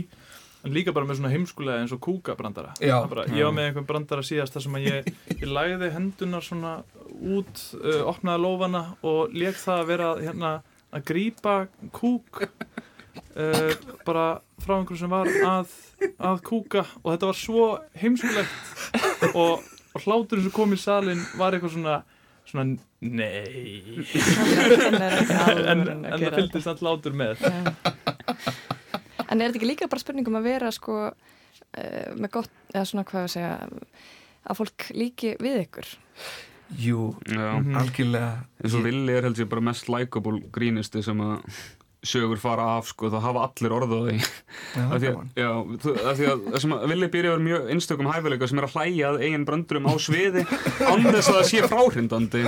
En líka bara með svona heimskulega eins og kúkabrandara. Bara, ég var með einhvern brandara síðast þar sem að ég, ég lagði hendunar svona út, uh, opnaði lófana og leik það að vera hérna, að grípa kúk uh, bara frá einhverjum sem var að, að kúka. Og þetta var svo heimskulegt. Og, og hláturinn sem kom í salin var eitthvað svona svona nei. En en, það fylgdi samt hlátur með. En er þetta ekki líka bara spurningum að vera sko uh, með gott, eða svona hvað að segja að fólk líki við ykkur Jú, Já. algjörlega og Villi er held ég bara mest likeable grínisti sem að sögur fara af sko, það hafa allir orð á því. Af því að, já, af því að það sem að Villi býr yfir mjög einstökum hæfileika sem er að hlæja að eigin bröndurum á sviði án þess að það sé fráhrindandi.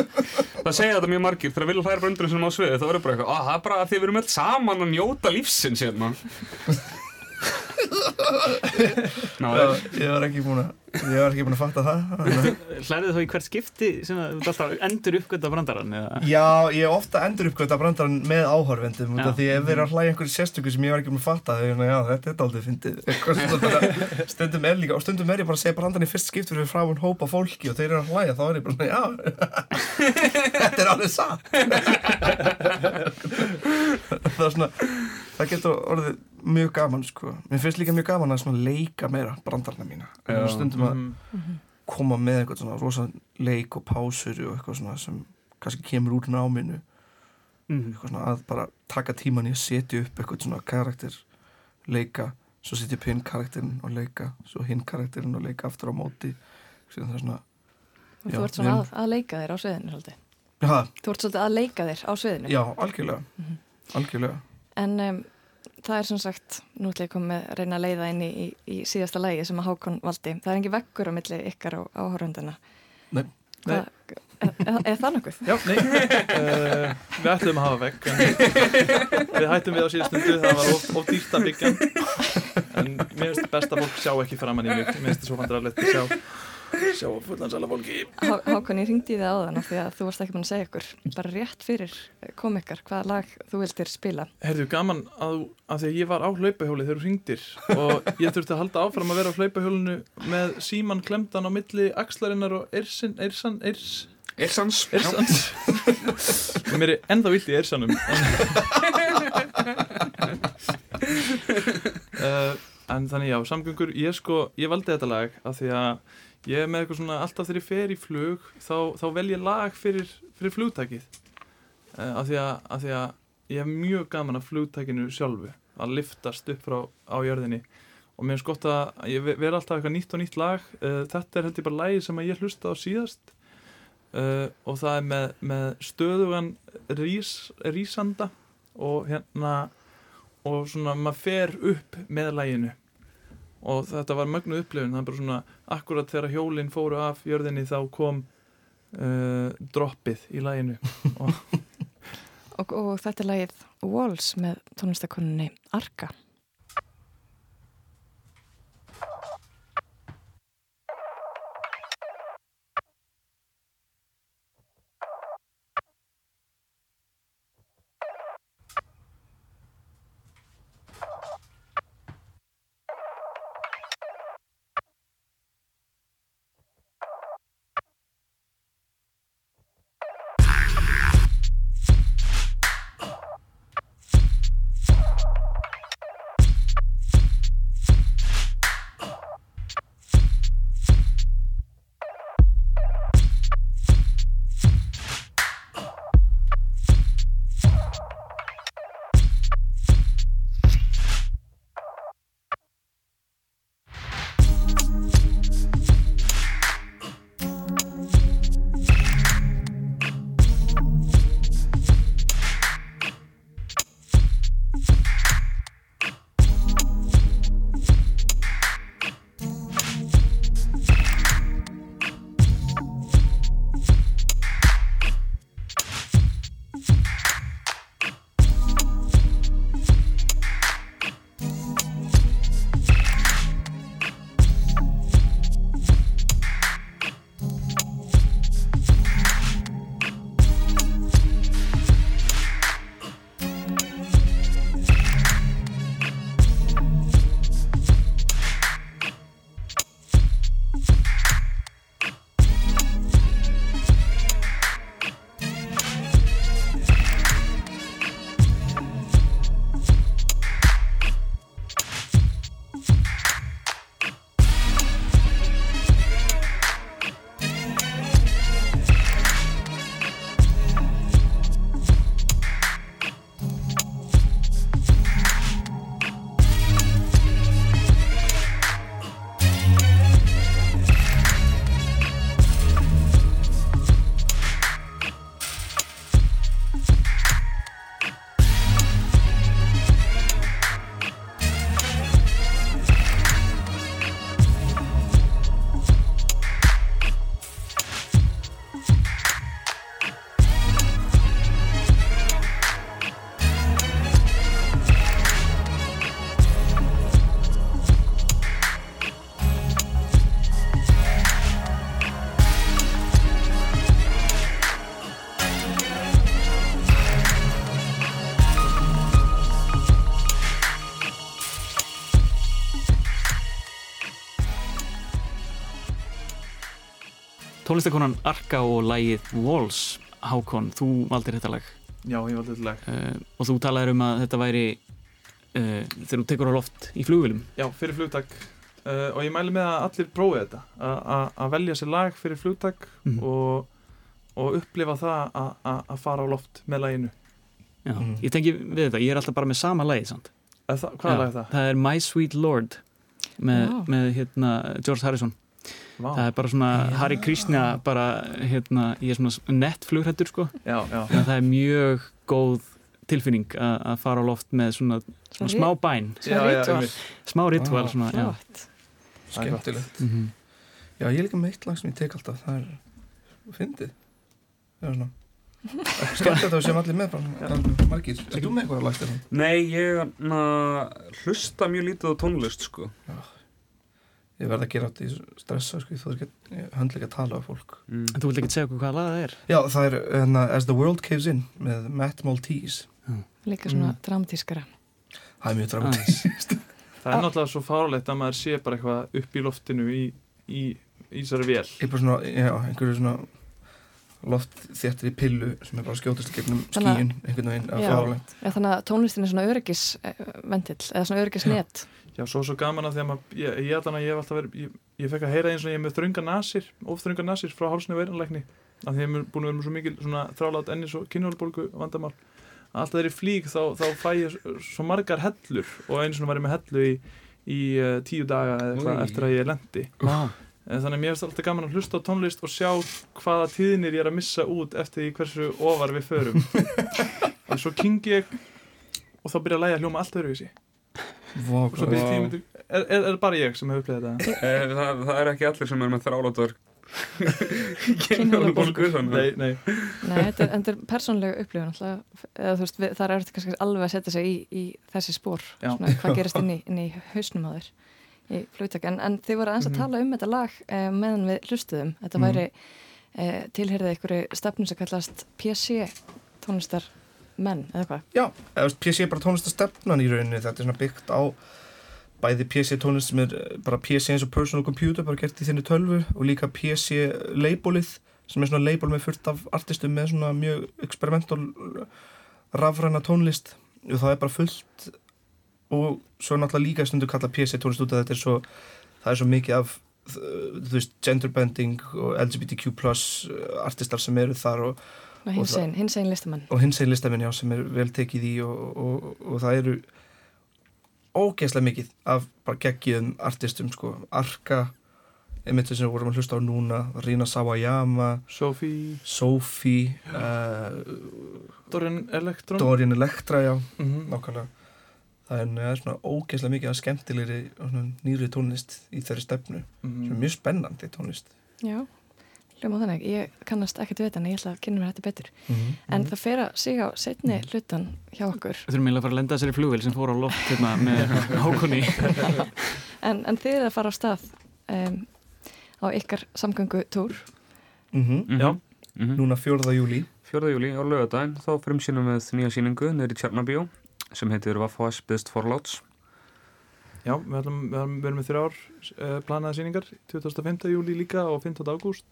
Það segja þetta mjög margir þegar Villi hlæra bröndurum sem á sviði þá er það bara eitthvað, að það er bara að því við erum öll saman að njóta lífsins hérna Ná, Já, ég var ekki búin að ég var ekki búin að fatta það Hlærið þá í hvert skipti sem að þú alltaf endur uppgönda brandarann eða? Já, ég hef ofta endur uppgötta brandarann með af því ef við erum að hlæja einhverju sérstöku sem ég var ekki búin að fatta þegar ég, já, þetta er aldrei fyndið stundum er líka og stundum er ég bara að segja brandarann í fyrst skipt fyrir frá hún hópa fólki og þeir eru að hlæja þá er ég bara, já. Þetta er alveg satt. Það er svona það getur orðið mjög gaman sko. mér finnst líka mjög gaman að leika meira brandarna mína Já. stundum að Mhm. koma með eitthvað svona rosa leik og pásur og eitthvað svona sem kannski kemur úr náminu Mm. eitthvað svona að bara taka tíman í að setja upp eitthvað svona karakter leika, svo setja upp hinn karakterin og leika, svo hinn karakterin og leika aftur á móti það er svona, Já, þú ert svona að, að leika þér á sviðinu svolítið. já, Þú ert svolítið að leika þér á sviðinu já, algjörlega Mhm. algjörlega en um, það er sem sagt, nú ætlum ég komið að reyna að leiða inn í, í, í síðasta lægi sem að Hákon valdi. Það er engin vekkur á milli ykkar og áhörundina. Nei. Hvað, er, það nokkuð? Já, nei, uh, við ætlum að hafa vekk við hættum við á síðustundu það var of, of dýrt að byggja en mér finnst best að fólk sjá ekki framann í mig mér finnst þetta svo fandrarlegt að sjá sjá fullansala fólki Há, Hákon, ég ringdi í þið áðan af því að þú varst ekki búin að segja ykkur bara rétt fyrir komikar hvaða lag þú vildir spila? Herðu, gaman að, að því að ég var á hlaupahjóli þegar þú ringdir og ég þurfti að halda áfram að vera á hlaupahjólinu með síman klemdan á milli axlarinnar og ersin, ersan, ers Ersans Ersans mér er ennþá vilt í ersanum uh, en þannig já, samgöngur ég sko, ég valdi þetta lag af því að ég er með eitthvað svona alltaf þegar ég fer í flug þá, þá vel ég lag fyrir, fyrir flugtækið uh, af, því að, af því að ég hef mjög gaman af flugtækinu sjálfu að liftast upp frá á jörðinni. Og mér finnst gott að ég verði alltaf eitthvað nýtt og nýtt lag. Uh, þetta er heldur bara lagi sem ég hlusta á síðast. Uh, og það er með, með stöðugan rís, rísanda og hérna og svona maður fer upp með læginu og þetta var mögnu upplifun það er bara svona akkurat þegar hjólinn fóru af jörðinni þá kom uh, droppið í læginu og, og, og þetta er lagið Walls með tónlistakonunni Arka Tónlistakonan Arka og lægið Walls. Hákon, þú valdir þetta lag. Já, ég valdi þetta lag. Uh, og þú talaður um að þetta væri uh, þegar þú tekur á loft í flugvilum Já, fyrir flugtak. Uh, og ég mæli með að allir prófi þetta að velja sér lag fyrir flugtak mm. og, og upplifa það að fara á loft með laginu. Já, mm. ég tengi við þetta, ég er alltaf bara með sama lagið samt. Hvað er lag það? Það er My Sweet Lord með, með hérna, George Harrison Wow. það er bara svona já. Harry Krishna bara hérna, ég er svona nett flugrættur sko já, já. en það er mjög góð tilfinning að að fara á loft með svona, svona smá bæn Já, já, smá ritual já. flott. skemmtilegt Mhm. já, ég er líka með eitt lag sem ég tek alltaf það er fyndið það er svona skemmtilegt að séum allir með margir, er þú með eitthvað lag Stefán? Nei, ég na, hlusta mjög lítið á tónlist sko ég verð að gera átt í stressa sko, þú er höndla ekki að tala af fólk. Mm. En þú vilt ekki segja okkur hvaða það er? já, það er hérna, As the World Caves In með Matt Maltese. Líka svona Mm. dramatískara. Það er mjög dramatísk Það er náttúrulega svo fárlegt að maður sé bara eitthvað upp í loftinu í, í, í þessari vél. Svona, já, einhverju svona loft þéttir í pillu sem er bara skjótast í gegnum skíin einhvern veginn, að fárlegt ja, þannig að tónlistin er svona öryggisventil eða svona öryggisnet Já, svo svo gaman að því að maður, ég, ég, ég, ég hef alltaf verið, ég, ég fekk að heyra eins og ég er með þrönga nasir, ofþrönga nasir frá hálsni veiranleikni, að því ég er búin að vera með svo mikil svona þrálátt ennis og kynhjálfbólgu vandamál, að alltaf ég flýg þá, þá fæ ég svo margar hellur og eins og var ég með hellu í, í uh, tíu daga eða eitthvað eftir að ég lendi. En þannig að mér finnst alltaf gaman að hlusta á tónlist og sjá hvaða tíðinir ég er að missa út eftir því hversu ofar við förum. og svo kingi ég og þá byrja að læja hljóma allt öðruvísi. Og svo byrja tíu myndir, er, er, er bara ég sem hefur upplegað þetta? Eh, það, það er ekki allir sem er með þrálátar Kynhjálparbólgu. Nei, nei. Nei, þetta er, þetta er persónlega upplifun það er auðvitað kannski alveg að setja sig í, í þessi spór svona, hvað gerist inn í, inn í hausnum á þér í flugtak, en, en þið voru aðeins að Mhm. tala um þetta lag eh, meðan við hlustuðum, þetta Mhm. væri eh, tilherðið einhverju stefnum sem kallast PC tónlistar menn, eða hvað? Já, PC er bara tónlistastefnan í rauninni þetta er svona byggt á bæði PC tónlist sem er bara PC eins og personal computer bara gert í þinni tölvu og líka PC labelið sem er svona label með fullt af artistum með svona mjög experimental rafræna tónlist og það er bara fullt og svo er náttúrulega líka stundu kalla PC tónlist út að þetta er svo það er svo mikið af þú veist genderbending og LGBTQ plus artistar sem eru þar og Hins einn, hins einn listamenn. og hins einn listamenn já sem er vel tekið í og, og, og það eru ógeðslega mikið af bara geggiðum artistum sko, Arka einmitt þess að við vorum að hlusta á núna Rina Sawayama Sophie. Sophie uh, Dorian Electron. Dorian Electra já, Mhm. nákvæmlega. Það er, það er svona ógeðslega mikið af skemmtilegri nýri tónlist í þeirri stefnu Mhm. sem er mjög spennandi tónlist. Já, hljóma þannig, ég kannast ekkert við þetta en ég ætla að kynna mér þetta betur Mhm. en það fer að sig á setni hlutan hjá okkur Við þurfum eiginlega að fara að lenda þessari flugvél sem fór á loft hérna, með hákunni en, en þið er að fara á stað um, á ykkar samgöngu túr mm Mhm. Já. Mhm. núna 4. júli 4. júli á lögadaginn þá fyrir sínum við nýja síningu neyri Tjarnabíó sem heitir Vaffas Best Forláts Já, við erum með þrjár uh, planaða síningar 25. júli líka og 15. ágúst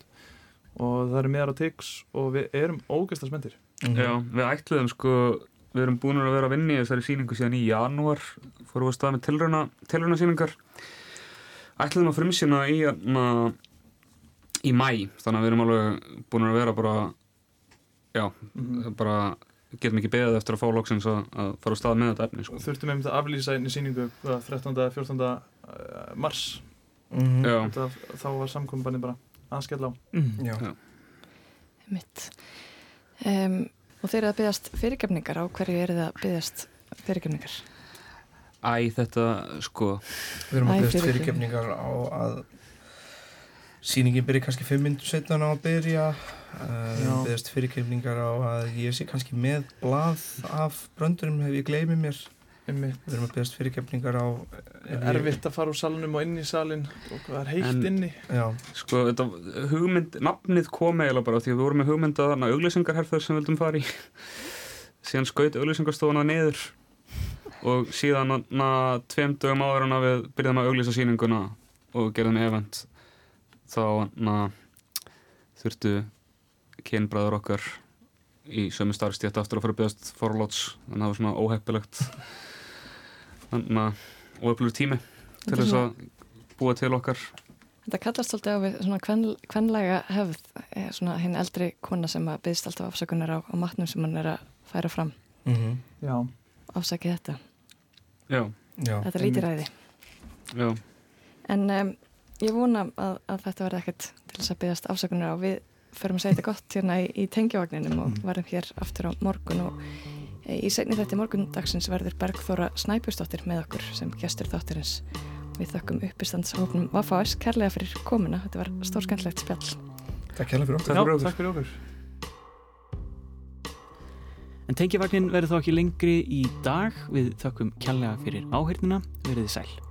og það eru meðar á Tix og við erum ógæsta spendir Mhm. Já, við ætluðum sko við erum búin að vera að vinna í þessari síningu síðan í janúar fórum við að stað með tilrauna, tilrauna síningar ætluðum að frumsýna í na, í mæ þannig að við erum alveg búin að vera bara já, Mhm. bara getum ekki beðið eftir að fá loksins að, að fara á stað með þetta efni sko. Þurftum einmitt að aflýsa einni síningu hvað, 13. 14. uh, mars Mhm. Já, Það, þá var samkominbanni bara aðskell á mm. Já. mitt um, og þeir eru að byggast fyrirgefningar á hverju eru það að byggast fyrirgefningar æ þetta sko Við erum að byrjast fyrirgefningar. á að sýningin byrja kannski fimm minnum setna á að byrja uh, Já. byrjast fyrirgefningar á að ég sé kannski með blað af bröndurum ef ég gleymi mér einmitt. Við erum að byrjast fyrirgefningar á ef ég- erfitt að fara úr salnum og inn í salin og það er heitt En- inni. Já, Sko, þetta hugmynd, nafnið kom eiginlega bara því að við vorum með hugmynd að þarna auglýsingarherþur sem við vildum fara í. Síðan skaut auglýsingarstofuna niður og síðan na, tveim dögum áður en við byrjaðum að auglýsa sýninguna og gerðum event þá na, þurftu kynbræður okkar í sömu starfstétt aftur að fara að byggast forláts. Þannig að það var svona óheppilegt þannig að óheppilur tími til þess að búa til okkar Þetta kallast svolítið á við svona kven, kvenlega hefð, eh, svona hinn eldri kona sem að byggst alltaf afsökunar á, á matnum sem hann er að færa fram. mm Já, Afsakið þetta. Já, já. Þetta er lítiræði. já En um, ég vona að, að þetta verði ekkert til þess að byggast afsökunar á. Við förum að segja þetta gott hérna í, í tengjavagninum og verðum hér aftur á morgun og Í segni þetta morgundagsins verður Bergþóra Snæbjörnsdóttir með okkur sem gestur þátturins. Við þakkum uppistandshóknum Vafás kærlega fyrir komuna. Þetta var stórskendlegt spjall. Takk kærlega fyrir okkur. Já, takk fyrir okkur. En tengjavagnin verður þá ekki lengri í dag við þakkum kjallega fyrir áheyrnuna, verið sæl.